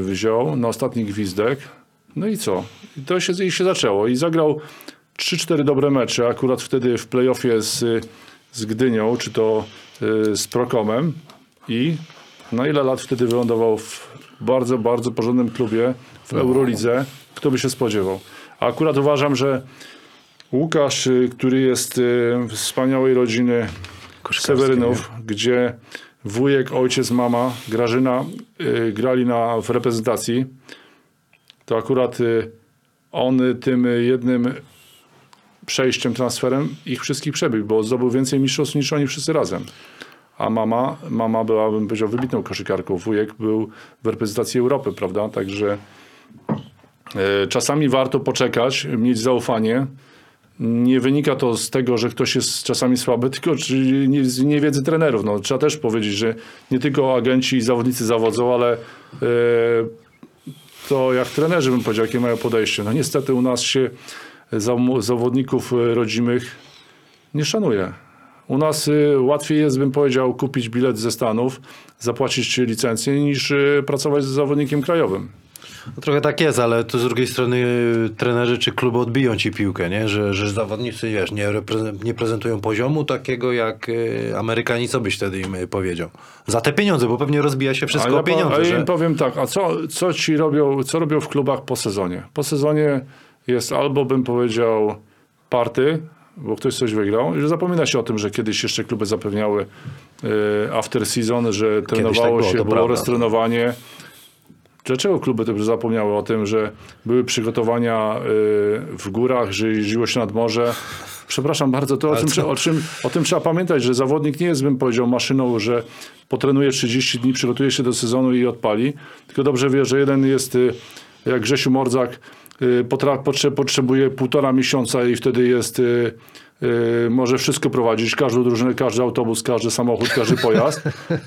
wziął na ostatni gwizdek. No i co? I to się, i się zaczęło. I zagrał 3-4 dobre mecze, akurat wtedy w playoffie z, z Gdynią, czy to e, z Prokomem. I na ile lat wtedy wylądował w bardzo, bardzo porządnym klubie w Eurolidze? Kto by się spodziewał? A akurat uważam, że Łukasz, y, który jest y, z wspaniałej rodziny Sewerynów, gdzie wujek, ojciec, mama, Grażyna y, grali na, w reprezentacji, to akurat on tym jednym przejściem, transferem ich wszystkich przebił, bo zdobył więcej mistrzostw niż oni wszyscy razem. A mama, mama była, bym powiedział, wybitną koszykarką. Wujek był w reprezentacji Europy, prawda? Także e, czasami warto poczekać, mieć zaufanie. Nie wynika to z tego, że ktoś jest czasami słaby, tylko z niewiedzy trenerów. No, trzeba też powiedzieć, że nie tylko agenci i zawodnicy zawodzą, ale e, to jak trenerzy bym powiedział, jakie mają podejście. No niestety u nas się zaw- zawodników e, rodzimych nie szanuje. U nas y, łatwiej jest, bym powiedział, kupić bilet ze Stanów, zapłacić licencję, niż y, pracować z zawodnikiem krajowym. No, trochę tak jest, ale to z drugiej strony y, trenerzy czy kluby odbiją ci piłkę, nie? Że, że zawodnicy wiesz, nie, nie prezentują poziomu takiego, jak Amerykanie, co byś wtedy im powiedział? Za te pieniądze, bo pewnie rozbija się wszystko a ja, o pieniądze. a ja że... im powiem tak, a co, co ci robią, co robią w klubach po sezonie? Po sezonie jest albo, bym powiedział, party, bo ktoś coś wygrał, i że zapomina się o tym, że kiedyś jeszcze kluby zapewniały y, after season, że trenowało było, się, było prawda. roztrenowanie. Dlaczego kluby też zapomniały o tym, że były przygotowania y, w górach, że jeździło się nad morze? Przepraszam bardzo, to o trze- o, czym, o tym trzeba pamiętać, że zawodnik nie jest, bym powiedział, maszyną, że potrenuje 30 dni, przygotuje się do sezonu i odpali, tylko dobrze wie, że jeden jest y, jak Grzesiu Mordzak, y, potrze- potrzebuje półtora miesiąca i wtedy jest y, y, może wszystko prowadzić, każdą drużynę, każdy autobus, każdy samochód, każdy pojazd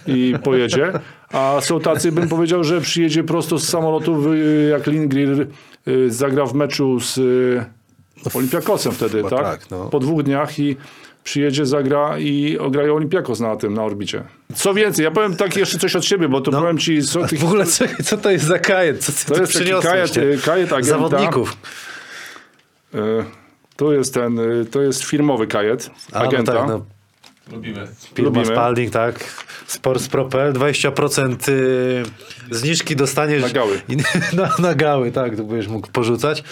i pojedzie. A są tacy, bym powiedział, że przyjedzie prosto z samolotu, jak Lindgren zagra w meczu z y, Olimpiakosem wtedy, tak? tak, no. Po dwóch dniach i przyjedzie, zagra i ograją Olimpiakos na tym, na orbicie. Co więcej, ja powiem tak jeszcze coś od siebie, bo to powiem ci... Co, tych, W ogóle co, co to jest za kajet? Co, co to ty jest taki kajet, kajet agenta. Zawodników. Y, To jest ten, y, to jest firmowy kajet A, no agenta. tak, no, Lubimy. Lubimy. Spalding, tak. Sports.pl, 20% y, zniżki dostaniesz. Na gały. I, na, na gały, tak, to będziesz mógł porzucać.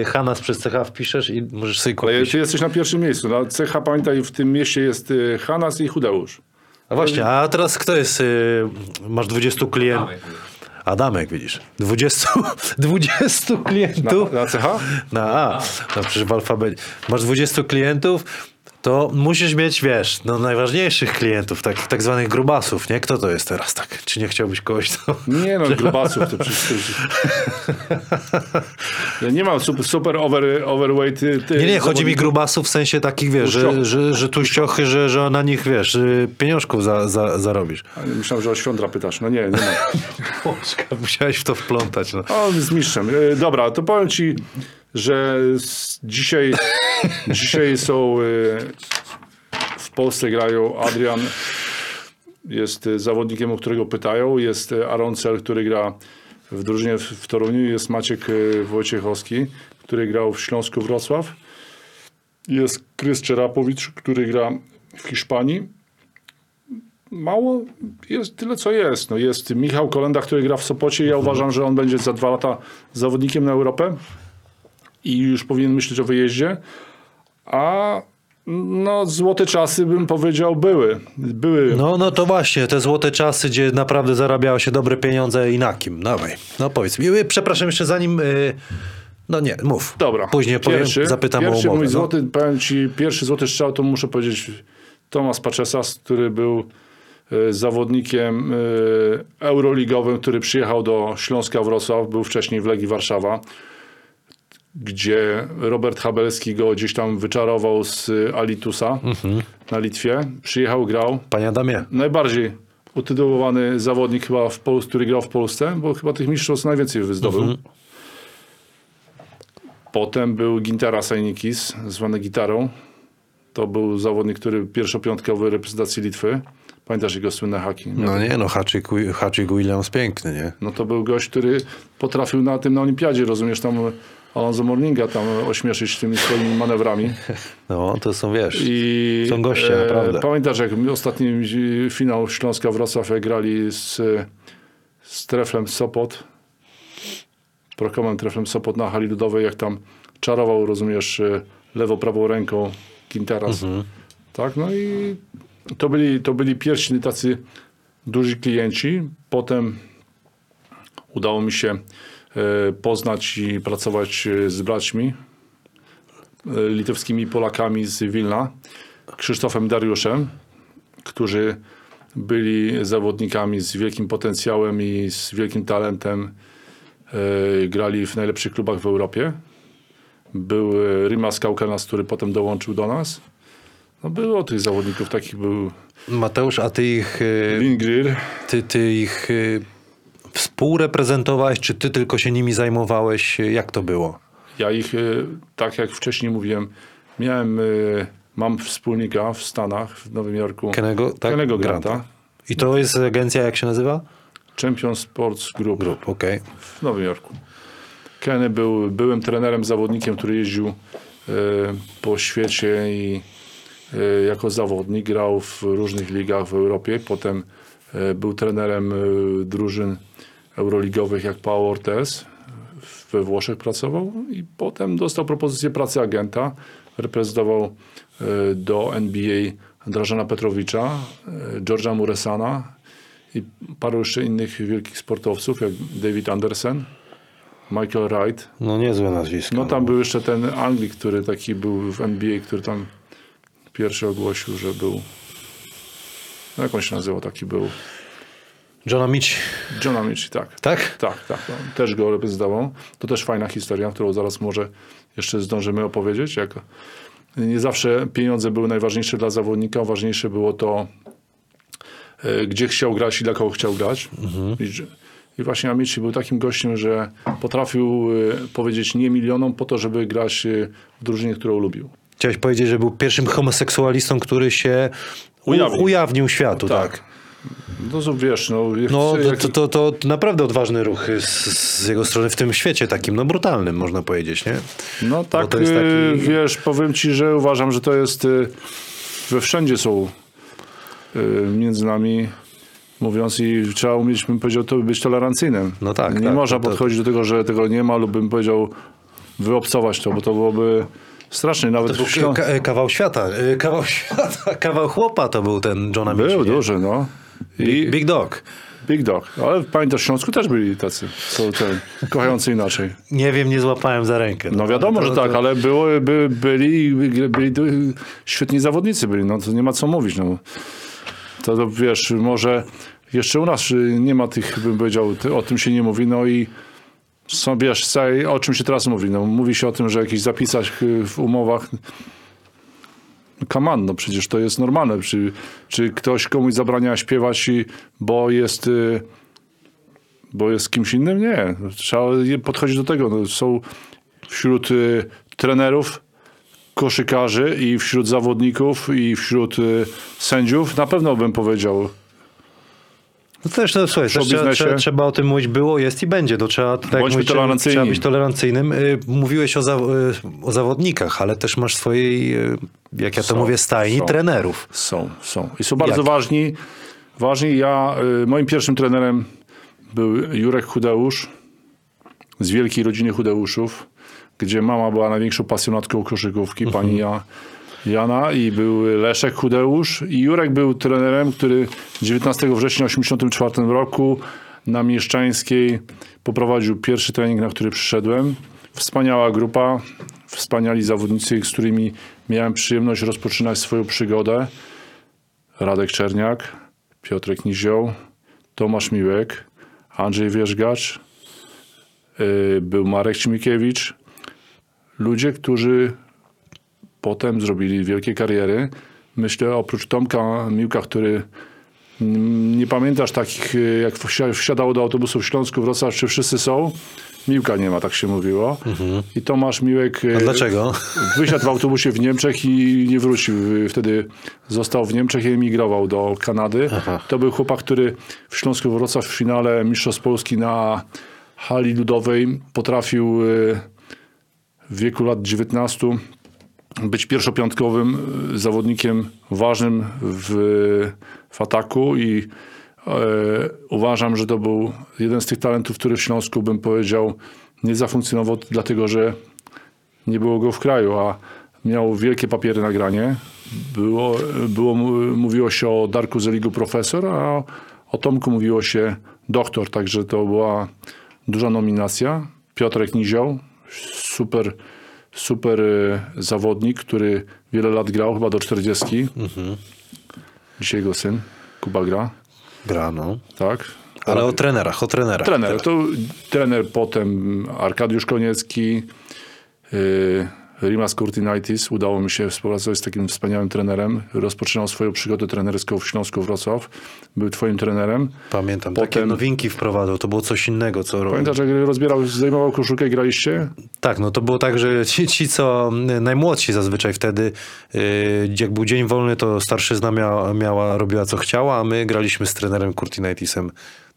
Y, Hanas przez CH wpiszesz i możesz sobie Ale kupić. ty jesteś na pierwszym miejscu. Na cecha, pamiętaj, w tym mieście jest y, Hanas i Chudeusz. A właśnie, a teraz kto jest? y, Masz 20 klientów. Adamek. Widzisz. 20, 20 Na, klientów. na cecha? Na A. No przecież w alfabecie. Masz 20 klientów, to musisz mieć, wiesz, no najważniejszych klientów, takich tak zwanych grubasów, nie? Kto to jest teraz tak? Czy nie chciałbyś kogoś to... Nie no, grubasów to przecież... Ja nie mam super, super over, overweight. y, Ty, Nie, nie, chodzi mi grubasów w sensie takich, wiesz, że, że, że tuściochy, że, że na nich, wiesz, y, pieniążków za, za, zarobisz. Myślałem, że o Świądra pytasz. No nie, nie ma. Musiałeś w to wplątać, no. O, z mistrzem. E, Dobra, to powiem ci, że s- dzisiaj, dzisiaj są e, w Polsce grają Adrian jest e, zawodnikiem, o którego pytają, jest e, Aaron Cel, który gra w drużynie w, w Toruniu, jest Maciek Wojciechowski, który grał w Śląsku Wrocław, jest Krys Czerapowicz, który gra w Hiszpanii. Mało jest tyle, co jest. No jest Michał Kolenda, który gra w Sopocie. Ja uważam, że on będzie za dwa lata zawodnikiem na Europę i już powinien myśleć o wyjeździe. A no, złote czasy, bym powiedział, były. Były. No, no to właśnie, te złote czasy, gdzie naprawdę zarabiało się dobre pieniądze i na kim? Dawaj, no powiedz mi. Y, Przepraszam, jeszcze zanim... y, No nie, mów. Dobra. Później powiem, zapytam pierwszy o umowę. mój no. złoty, powiem ci, pierwszy złoty strzał, to muszę powiedzieć Tomasz Paczesas, który był e, zawodnikiem e, euroligowym, który przyjechał do Śląska Wrocław, był wcześniej w Legii Warszawa, gdzie Robert Habelski go gdzieś tam wyczarował z Alitusa Mhm. na Litwie. Przyjechał, grał. Panie Adamie, Najbardziej utytułowany zawodnik chyba, w Pol- który grał w Polsce, bo chyba tych mistrzostw najwięcej zdobył. Potem był Gintara Sainikis, zwany Gitarą. To był zawodnik, który pierwszopiątkowy reprezentacji Litwy. Pamiętasz jego słynne haki? No nie, no Haczyk, Haczyk Williams piękny, nie? No to był gość, który potrafił na tym na olimpiadzie, rozumiesz, tam Alonso Morninga tam ośmieszyć tymi swoimi manewrami. No, to są, wiesz, I Są goście, naprawdę. Pamiętasz, jak ostatni e, finał Śląska Wrocław jak grali z, z Treflem Sopot, Prokomem Treflem Sopot na hali ludowej, jak tam czarował, rozumiesz, e, lewo-prawą ręką Quinteras. Mhm. Tak, no i to byli, to byli pierwsi tacy duży klienci. Potem udało mi się e, poznać i pracować e, z braćmi e, litewskimi Polakami z Wilna, Krzysztofem Dariuszem, którzy byli zawodnikami z wielkim potencjałem i z wielkim talentem. E, Grali w najlepszych klubach w Europie. Był e, Rimas Kaukenas, który potem dołączył do nas. No było tych zawodników, takich był Mateusz, a ty ich, Lindgren. ty, ty ich współreprezentowałeś, czy ty tylko się nimi zajmowałeś? Jak to było? Ja ich, e, tak jak wcześniej mówiłem, miałem, e, mam wspólnika w Stanach, w Nowym Jorku. Kenego, tak? Kennego Granta. I to jest agencja, jak się nazywa? Champion Sports Group Grup, okej. w Nowym Jorku. Kenny był byłym trenerem, zawodnikiem, który jeździł e, po świecie i jako zawodnik grał w różnych ligach w Europie. Potem był trenerem drużyn euroligowych jak Pau Ortez. We Włoszech pracował i potem dostał propozycję pracy agenta. Reprezentował e, do NBA Drażana Petrowicza, e, George'a Muresana i paru jeszcze innych wielkich sportowców, jak David Anderson, Michael Wright. No niezłe nazwisko. No tam był jeszcze ten Anglik, który taki był w NBA, który tam pierwszy ogłosił, że był. No jak on się nazywał, taki był. John Mitch, John Amici, tak. tak? Tak, tak. No, też go reprezentował. To też fajna historia, którą zaraz może jeszcze zdążymy opowiedzieć. Jak nie zawsze pieniądze były najważniejsze dla zawodnika, ważniejsze było to, e, gdzie chciał grać i dla kogo chciał grać. I, że- I właśnie Amici był takim gościem, że potrafił e, powiedzieć nie milionom po to, żeby grać e, w drużynie, którą lubił. Chciałeś powiedzieć, że był pierwszym homoseksualistą, który się Ujawnił. ujawnił światu, tak? Tak. No to wiesz, no, jak, No jak, to, to, to, naprawdę odważny ruch z, z jego strony w tym świecie takim, no brutalnym można powiedzieć, nie? No tak, e, taki- wiesz, powiem ci, że uważam, że to jest, e, we wszędzie są e, między nami mówiąc i trzeba umieć, bym powiedział, to być tolerancyjnym. No tak, Nie tak, można to- to- podchodzić do tego, że tego nie ma lub bym powiedział wyobcować to, bo to byłoby straszne. Nawet To był kawał świata, kawał świata, kawał chłopa to był ten John Amici. Był duży, no. Big, Big Dog. Big Dog. Ale pamiętasz, w Śląsku też byli tacy, są ten, kochający inaczej. Nie wiem, nie złapałem za rękę. No wiadomo, to- że to- tak, ale było, by, byli, byli, byli świetni zawodnicy byli, no to nie ma co mówić. No. To, to wiesz, może jeszcze u nas nie ma tych, bym powiedział, o tym się nie mówi, no i są, wiesz, o czym się teraz mówi? No, mówi się o tym, że w jakichś zapisach y, w umowach Kaman, no przecież to jest normalne. Czy, czy ktoś komuś zabrania śpiewać, i- bo jest, y, bo jest kimś innym? Nie. Trzeba podchodzić do tego. No, są wśród y, trenerów, koszykarzy i wśród zawodników i wśród y, sędziów na pewno bym powiedział. No też, no, słuchaj, też trzeba, trzeba, trzeba o tym mówić, było, jest i będzie. To trzeba, tak jak Bądźmy mówicie, tolerancyjni. Trzeba być tolerancyjnym. Y, Mówiłeś o, za, y, o zawodnikach, ale też masz swojej, y, jak ja to Są, mówię, stajni są. trenerów. Są, są. I są bardzo Jak? ważni. ważni. Ja, moim pierwszym trenerem był Jurek Chudeusz z wielkiej rodziny Chudeuszów, gdzie mama była największą pasjonatką koszykówki, pani ja, Jana i był Leszek Chudeusz i Jurek był trenerem, który 19 września 1984 roku na Mieszczańskiej poprowadził pierwszy trening, na który przyszedłem. Wspaniała grupa, wspaniali zawodnicy, z którymi miałem przyjemność rozpoczynać swoją przygodę. Radek Czerniak, Piotrek Nizioł, Tomasz Miłek, Andrzej Wierzgacz, yy, był Marek Ćmikiewicz. Ludzie, którzy potem zrobili wielkie kariery. Myślę, oprócz Tomka Miłka, który Mm, Nie pamiętasz takich, y, jak wsi- wsiadało do autobusu w Śląsku, Wrocław, czy wszyscy są? Miłka nie ma, tak się mówiło. I Tomasz Miłek A y, dlaczego? wysiadł w autobusie w Niemczech i nie wrócił. Wtedy został w Niemczech i emigrował do Kanady. Aha. To był chłopak, który w Śląsku Wrocław w finale Mistrzostw Polski na hali ludowej potrafił y, w wieku lat 19 być pierwszopiątkowym y, zawodnikiem ważnym w, w ataku i e, uważam, że to był jeden z tych talentów, który w Śląsku bym powiedział nie zafunkcjonował dlatego, że nie było go w kraju, a miał wielkie papiery na granie. Było, było, mówiło się o Darku Zeligu profesor, a o Tomku mówiło się doktor, także to była duża nominacja. Piotrek Nizioł, super, super y, zawodnik, który wiele lat grał, chyba do 40. Dzisiaj jego syn, Kuba gra, Gra, no. tak? Ale o trenerach, o trenerach. Trener, to trener potem Arkadiusz Koniecki, yy, Rimas Kurtinaitis. Udało mi się współpracować z takim wspaniałym trenerem. Rozpoczynał swoją przygodę trenerską w Śląsku Wrocław. Był twoim trenerem. Pamiętam, takie Potem- nowinki wprowadzał, to było coś innego, co robił. Pamiętasz, jak rozbierał, zdejmował koszulkę i graliście? Tak, no to było tak, że ci, ci co y, najmłodsi zazwyczaj wtedy, yy, jak był dzień wolny, to starszyzna miała, miała, robiła co chciała, a my graliśmy z trenerem Curtinaitisem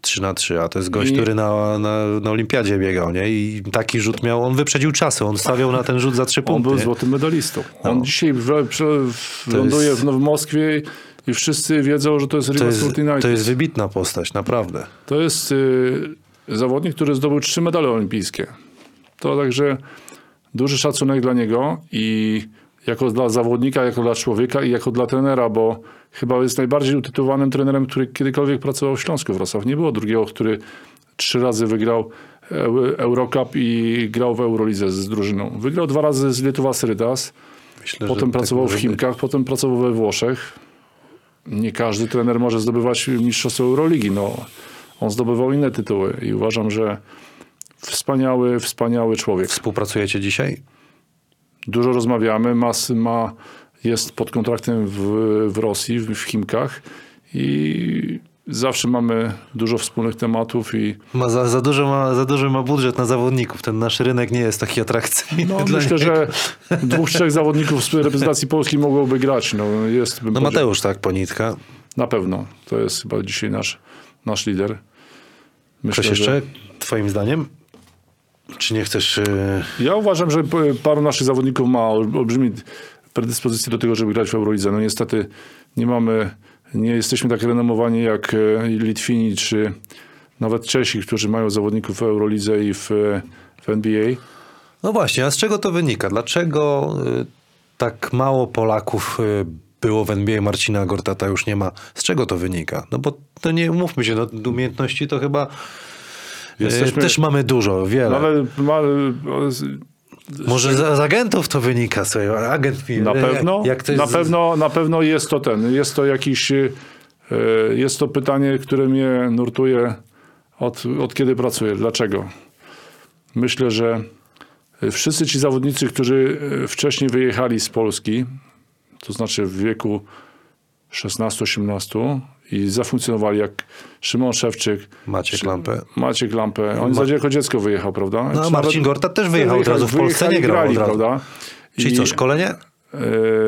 3 na 3 a to jest gość, I- który na, na, na olimpiadzie biegał, nie? I taki rzut miał, on wyprzedził czasy, on stawiał na ten rzut za trzy On punkty. był nie? złotym medalistą. On dzisiaj w, w, ląduje jest- w, w Moskwie i wszyscy wiedzą, że to jest jest, Kurtinaitis. to jest wybitna postać, naprawdę. To jest y, zawodnik, który zdobył trzy medale olimpijskie. To także duży szacunek dla niego i jako dla zawodnika, jako dla człowieka i jako dla trenera, bo chyba jest najbardziej utytułowanym trenerem, który kiedykolwiek pracował w Śląsku Wrocław. Nie było drugiego, który trzy razy wygrał Eu- Eurocup i grał w Eurolidze z drużyną. Wygrał dwa razy z Lietuwa Syrytas, Myślę, potem pracował tak w być. Chimkach, potem pracował we Włoszech. Nie każdy trener może zdobywać mistrzostwo Euroligi. No, on zdobywał inne tytuły i uważam, że wspaniały, wspaniały człowiek. Współpracujecie dzisiaj? Dużo rozmawiamy, ma, ma, jest pod kontraktem w, w Rosji, w, w Chimkach i zawsze mamy dużo wspólnych tematów i Ma za, za, dużo ma, za duży ma budżet na zawodników. Ten nasz rynek nie jest taki atrakcyjny. no, myślę, niego. że dwóch, trzech zawodników z reprezentacji Polski mogłoby grać. No, jest, No powiedział- Mateusz, tak, Ponitka. Na pewno. To jest chyba dzisiaj nasz, nasz lider. Myślę, Ktoś jeszcze, twoim zdaniem? Czy nie chcesz... Yy... Ja uważam, że p- paru naszych zawodników ma ol- olbrzymi predyspozycje do tego, żeby grać w Eurolidze. No niestety nie mamy, nie jesteśmy tak renomowani jak e, Litwini czy nawet Czesi, którzy mają zawodników w Eurolidze i w, w NBA. No właśnie, a z czego to wynika? Dlaczego tak mało Polaków było w NBA, Marcina Gortata już nie ma? Z czego to wynika? No bo to nie, umówmy się, no, umiejętności to chyba Jesteśmy- też mamy dużo, wiele. No ale ma, Może z, z agentów to wynika, sobie. agent mi... na pewno, Jak, jak na jest, pewno, na pewno jest to ten, jest to jakiś, e, jest to pytanie, które mnie nurtuje od, od kiedy pracuję. Dlaczego? Myślę, że wszyscy ci zawodnicy, którzy e, wcześniej wyjechali z Polski, to znaczy w wieku 16-18 i zafunkcjonowali jak Szymon Szewczyk, Maciek Lampę. Maciek Lampę. On Ma... jako dziecko wyjechał, prawda? No, Czy Marcin Gortat też wyjechał od razu w Polsce, nie grał grali, prawda? Czyli I- co, szkolenie? Eee,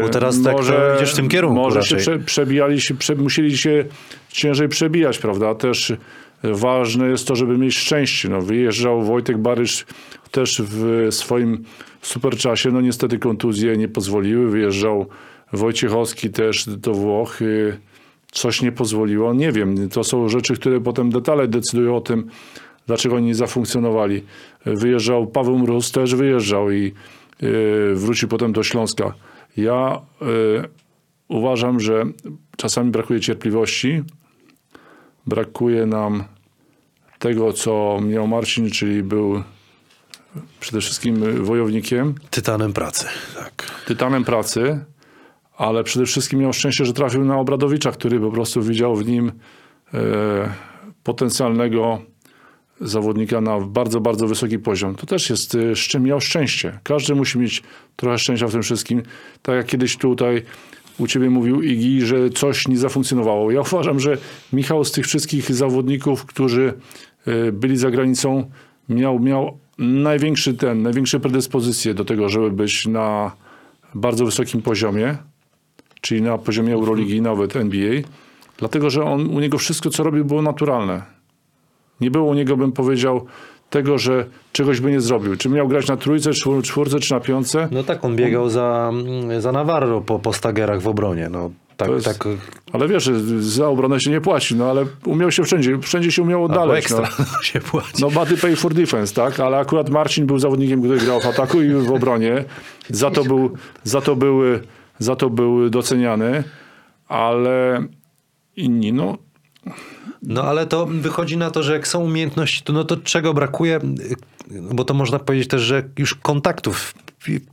Bo teraz tak to idziesz w tym kierunku Może się raczej. prze, przebijali się, prze, musieli się ciężej przebijać, prawda? Też e, ważne jest to, żeby mieć szczęście. No, wyjeżdżał Wojtek Barysz też w swoim superczasie. No niestety kontuzje nie pozwoliły. Wyjeżdżał Wojciechowski też do Włoch. Coś nie pozwoliło. Nie wiem. To są rzeczy, które potem detale decydują o tym, dlaczego oni nie zafunkcjonowali. Wyjeżdżał Paweł Mróz, też wyjeżdżał i y, wrócił potem do Śląska. Ja y, uważam, że czasami brakuje cierpliwości, brakuje nam tego, co miał Marcin, czyli był przede wszystkim wojownikiem, Tytanem pracy, tak. tytanem pracy, ale przede wszystkim miał szczęście, że trafił na Obradowicza, który po prostu widział w nim e, potencjalnego zawodnika na bardzo, bardzo wysoki poziom. To też jest, e, szczę- miał szczęście. Każdy musi mieć trochę szczęścia w tym wszystkim. Tak jak kiedyś tutaj u ciebie mówił Igi, że coś nie zafunkcjonowało. Ja uważam, że Michał z tych wszystkich zawodników, którzy y, byli za granicą, miał, miał największy ten, największe predyspozycje do tego, żeby być na bardzo wysokim poziomie, czyli na poziomie Euroligi, nawet NBA, dlatego, że on, u niego wszystko, co robił, było naturalne. Nie było u niego, bym powiedział, tego, że czegoś by nie zrobił. Czy miał grać na trójce, czwór- czwórce, czy na piątce? No tak, on biegał za, za Navarro po, po stagerach w obronie. No, tak, jest- tak Ale wiesz, za obronę się nie płaci, no ale umiał się wszędzie, wszędzie się umiał albo oddaleć. ekstra No. się płaci. No body pay for defense, tak? Ale akurat Marcin był zawodnikiem, który grał w ataku i w obronie. Za to był, za to był, za to był doceniany, ale inni, no No ale to wychodzi na to, że jak są umiejętności, to no to czego brakuje? Bo to można powiedzieć też, że już kontaktów w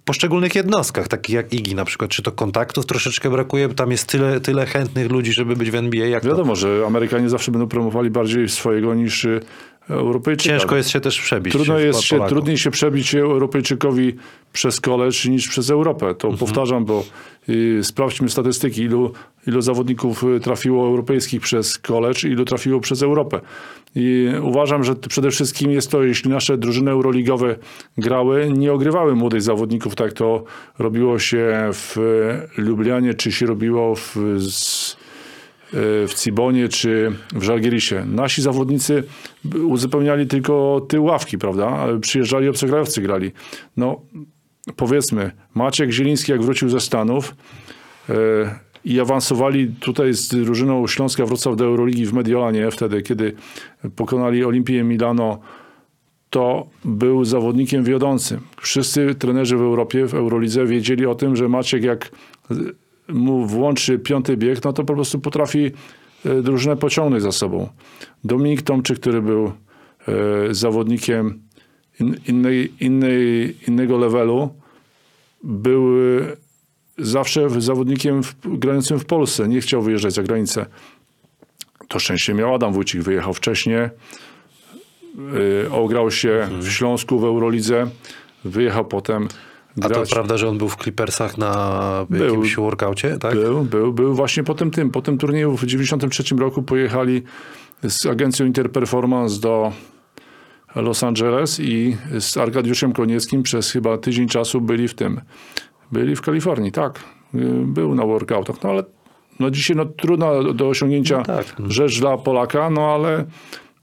poszczególnych jednostkach, takich jak Igi na przykład, czy to kontaktów troszeczkę brakuje, tam jest tyle, tyle chętnych ludzi, żeby być w NBA, jak to wiadomo, że Amerykanie zawsze będą promowali bardziej swojego niż y, Europejczyka. ciężko jest się też przebić. Trudno jest się, trudniej się przebić Europejczykowi przez college niż przez Europę. To powtarzam, bo y, sprawdźmy statystyki, ilu, ilu zawodników y, trafiło europejskich przez college, ilu trafiło przez Europę. I uważam, że przede wszystkim jest to, jeśli nasze drużyny euroligowe grały, nie ogrywały młodych zawodników, tak to robiło się w Lublianie, czy się robiło w, z, w Cibonie czy w Żalgierisie. Nasi zawodnicy uzupełniali tylko tył ławki, prawda? Ale Przyjeżdżali obcokrajowcy grali. No powiedzmy, Maciek Zieliński jak wrócił ze Stanów e, i awansowali tutaj z drużyną Śląska Wrocław do Euroligi w Mediolanie wtedy, kiedy pokonali Olimpię Milano to był zawodnikiem wiodącym. Wszyscy trenerzy w Europie, w Eurolidze wiedzieli o tym, że Maciek jak mu włączy piąty bieg, no to po prostu potrafi e, drużynę pociągnąć za sobą. Dominik Tomczyk, który był e, zawodnikiem in, innej, innej, innego levelu, był e, zawsze zawodnikiem grającym w Polsce. Nie chciał wyjeżdżać za granicę. To szczęście miał Adam Wójcik, wyjechał wcześniej. Y, ograł się w Śląsku w Eurolidze, wyjechał potem A to grać. prawda, że on był w Clippersach na Był. jakimś workaucie, tak? Był, był, był właśnie po tym tym. Po tym turnieju w 93 roku pojechali z agencją Interperformance do Los Angeles i z Arkadiuszem Konieckim przez chyba tydzień czasu byli w tym. Byli w Kalifornii, tak. Y, Był na workoutach, no ale no dzisiaj no, trudna do osiągnięcia No tak. rzecz dla Polaka, no ale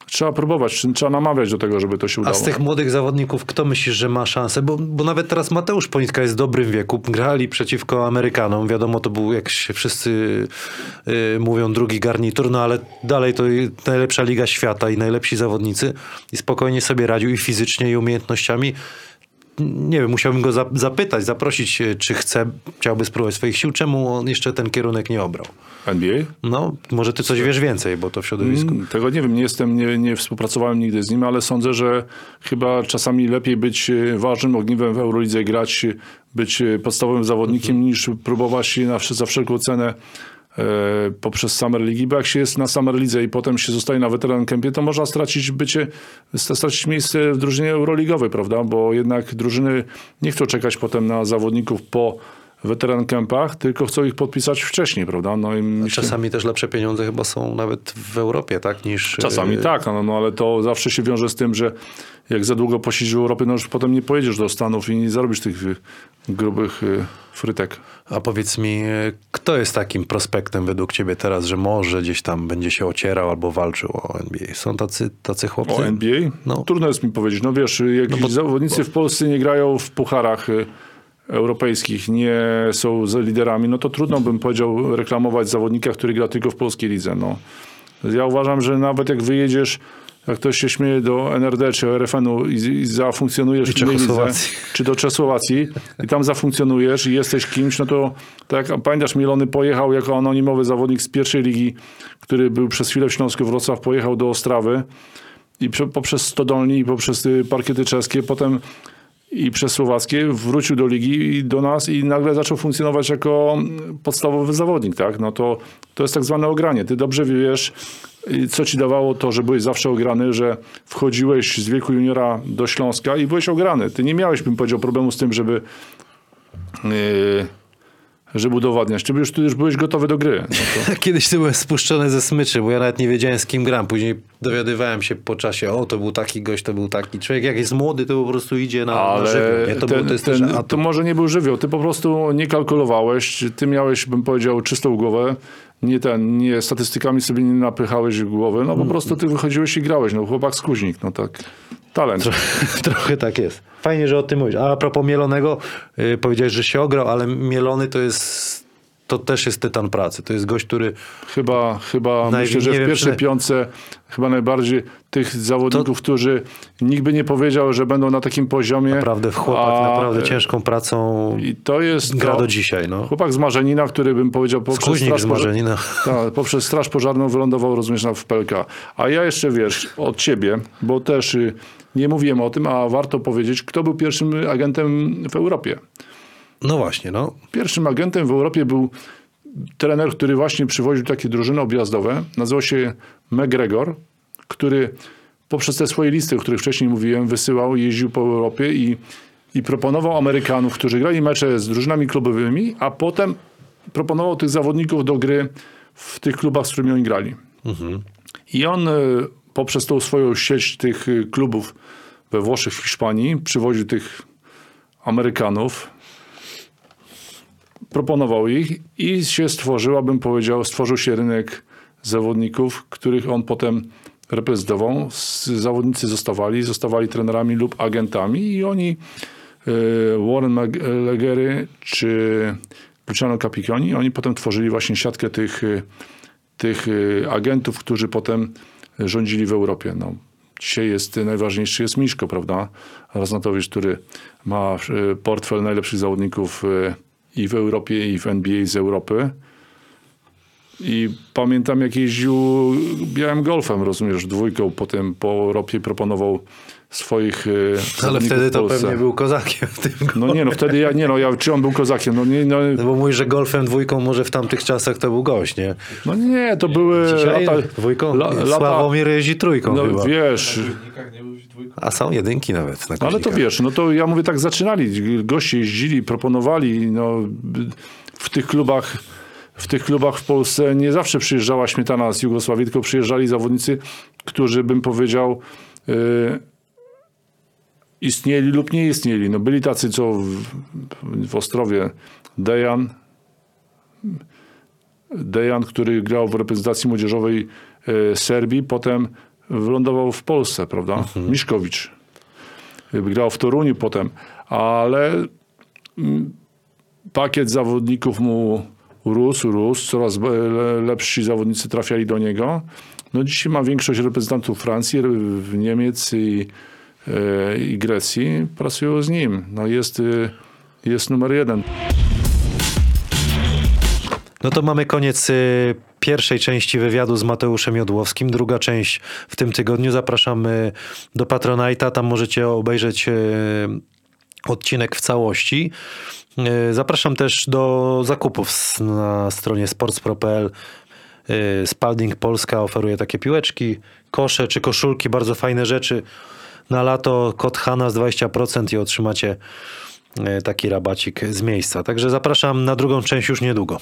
trzeba próbować, trzeba namawiać do tego, żeby to się A udało. z tych młodych zawodników, kto myślisz, że ma szansę? Bo, bo nawet teraz Mateusz Ponitka jest w dobrym wieku. Grali przeciwko Amerykanom. Wiadomo, to był, jak się wszyscy y, mówią, drugi garnitur, no ale dalej to najlepsza liga świata i najlepsi zawodnicy. I spokojnie sobie radził i fizycznie, i umiejętnościami. Nie wiem, musiałbym go za, zapytać, zaprosić, y, czy chce, chciałby spróbować swoich sił. Czemu on jeszcze ten kierunek nie obrał? NBA? No, może ty coś wiesz więcej, bo to w środowisku. Mm, Tego nie wiem, nie jestem, nie, nie współpracowałem nigdy z nim, ale sądzę, że chyba czasami lepiej być e, ważnym ogniwem w Eurolidze, grać, e, być e, podstawowym zawodnikiem, niż próbować na, za wszelką cenę e, poprzez Summer League, bo jak się jest na Summer Lidze i potem się zostaje na weteran campie, to można stracić bycie, st- stracić miejsce w drużynie euroligowej, prawda? Bo jednak drużyny nie chcą czekać potem na zawodników po weteran campach, tylko chcą ich podpisać wcześniej, prawda? No i myślę- Czasami też lepsze pieniądze chyba są nawet w Europie, tak? Niż Czasami y, tak, no, no ale to zawsze się wiąże z tym, że jak za długo posiedzisz w Europie, no już potem nie pojedziesz do Stanów i nie zarobisz tych y, grubych y, frytek. A powiedz mi, y, kto jest takim prospektem według ciebie teraz, że może gdzieś tam będzie się ocierał albo walczył o NBA? Są tacy, tacy chłopcy? O NBA? No. Trudno jest mi powiedzieć. No wiesz, y, jak bo- zawodnicy w Polsce nie grają w pucharach europejskich, nie są z liderami, no to trudno bym powiedział reklamować zawodnika, który gra tylko w polskiej lidze. No. Ja uważam, że nawet jak wyjedziesz, jak ktoś się śmieje do NRD czy RFN-u i, i zafunkcjonujesz I w lidze, Czechosłowacji. czy do Czechosłowacji i tam zafunkcjonujesz i jesteś kimś, no to tak pamiętasz, Mielony pojechał jako anonimowy zawodnik z pierwszej ligi, który był przez chwilę w Śląsku Wrocław, pojechał do Ostrawy i prze, poprzez Stodolni i poprzez y, parkiety czeskie, potem i przez Słowackie wrócił do ligi i do nas i nagle zaczął funkcjonować jako podstawowy zawodnik, tak? No to, to jest tak zwane ogranie. Ty dobrze wiesz, y, co ci dawało to, że byłeś zawsze ograny, że wchodziłeś z wieku juniora do Śląska i byłeś ograny. Ty nie miałeś, bym powiedział, problemu z tym, żeby yy, żeby udowadniać. Ty już, ty już byłeś gotowy do gry. No to, Kiedyś byłem spuszczony ze smyczy, bo ja nawet nie wiedziałem z kim gram. Później dowiadywałem się po czasie, o to był taki gość, to był taki. Człowiek jak jest młody, to po prostu idzie na, na żywioł. ale Nie? To, ten, był, to ten, to może nie był żywioł. Ty po prostu nie kalkulowałeś. Ty miałeś, bym powiedział, czystą głowę. Nie ten, nie statystykami sobie nie napychałeś głowy. No po prostu ty wychodziłeś i grałeś. No chłopak z kuźnik. No tak. Talent. Trochę tak jest. Fajnie, że o tym mówisz. A, a propos Mielonego, yy, powiedziałeś, że się ograł, ale Mielony to jest, to też jest tytan pracy. To jest gość, który Chyba, chyba myślę, że w pierwszej piątce chyba najbardziej tych zawodników, którzy nikt by nie powiedział, że będą na takim poziomie. naprawdę w chłopak a- naprawdę ciężką pracą I to jest gra to, do dzisiaj. No. chłopak z Marzenina, który bym powiedział poprzez Skuźnik straż, z. Marzenina. tak, poprzez straż pożarną wylądował rozumiesz na- w PLK. A ja jeszcze wiesz, od ciebie, bo też y, nie mówiłem o tym, a warto powiedzieć, kto był pierwszym agentem w Europie. No właśnie, no. Pierwszym agentem w Europie był trener, który właśnie przywoził takie drużyny objazdowe. Nazywał się McGregor, który poprzez te swoje listy, o których wcześniej mówiłem, wysyłał, jeździł po Europie i, i proponował Amerykanów, którzy grali mecze z drużynami klubowymi, a potem proponował tych zawodników do gry w tych klubach, z którymi oni grali. I on e, poprzez tą swoją sieć tych e, klubów we Włoszech, w Hiszpanii, przywoził tych Amerykanów, proponował ich i się stworzyła, bym powiedział, stworzył się rynek zawodników, których on potem reprezentował. Zawodnicy zostawali, zostawali trenerami lub agentami i oni, e, Warren Legery czy Luciano Capiconi, oni potem tworzyli właśnie siatkę tych, e, tych e, agentów, którzy potem rządzili w Europie. No, dzisiaj jest najważniejszy jest Miszko, prawda? Raznatowicz, który ma portfel najlepszych zawodników i w Europie, i w NBA z Europy. I pamiętam, jak jeździł białym golfem, rozumiesz, dwójką, potem po Europie proponował swoich e, Ale zawodników wtedy to pewnie był kozakiem w tym No nie, no wtedy ja, nie no, ja, czy on był kozakiem? No nie, no, No bo mówisz, że golfem dwójką może w tamtych czasach to był gość, nie? no nie, to były Dzisiaj lata... dwójką? la- lata Sławomir jeździ trójką no chyba. wiesz, A są jedynki nawet na No ale to wiesz, no to ja mówię tak zaczynali. Goście jeździli, proponowali, no w tych klubach, w tych klubach w Polsce nie zawsze przyjeżdżała śmietana z Jugosławii, tylko przyjeżdżali zawodnicy, którzy bym powiedział y, istnieli lub nie istnieli. No byli tacy, co w, w Ostrowie Dejan, Dejan, który grał w reprezentacji młodzieżowej e, Serbii, potem wylądował w Polsce, prawda? Miszkowicz. E, Grał w Toruniu potem, ale mm, pakiet zawodników mu rósł, rósł, coraz lepsi zawodnicy trafiali do niego. No dzisiaj ma większość reprezentantów Francji, Niemiec i, i Grecji pracują z nim. No jest, e, jest numer jeden. No to mamy koniec y, pierwszej części wywiadu z Mateuszem Jodłowskim. Druga część w tym tygodniu. Zapraszamy do Patronite'a. Tam możecie obejrzeć odcinek w całości. Zapraszam też do zakupów na stronie sportspro.pl. Spalding Polska oferuje takie piłeczki, kosze czy koszulki, bardzo fajne rzeczy. Na lato kod HANA z 20% i otrzymacie y, taki rabacik z miejsca. Także zapraszam na drugą część już niedługo.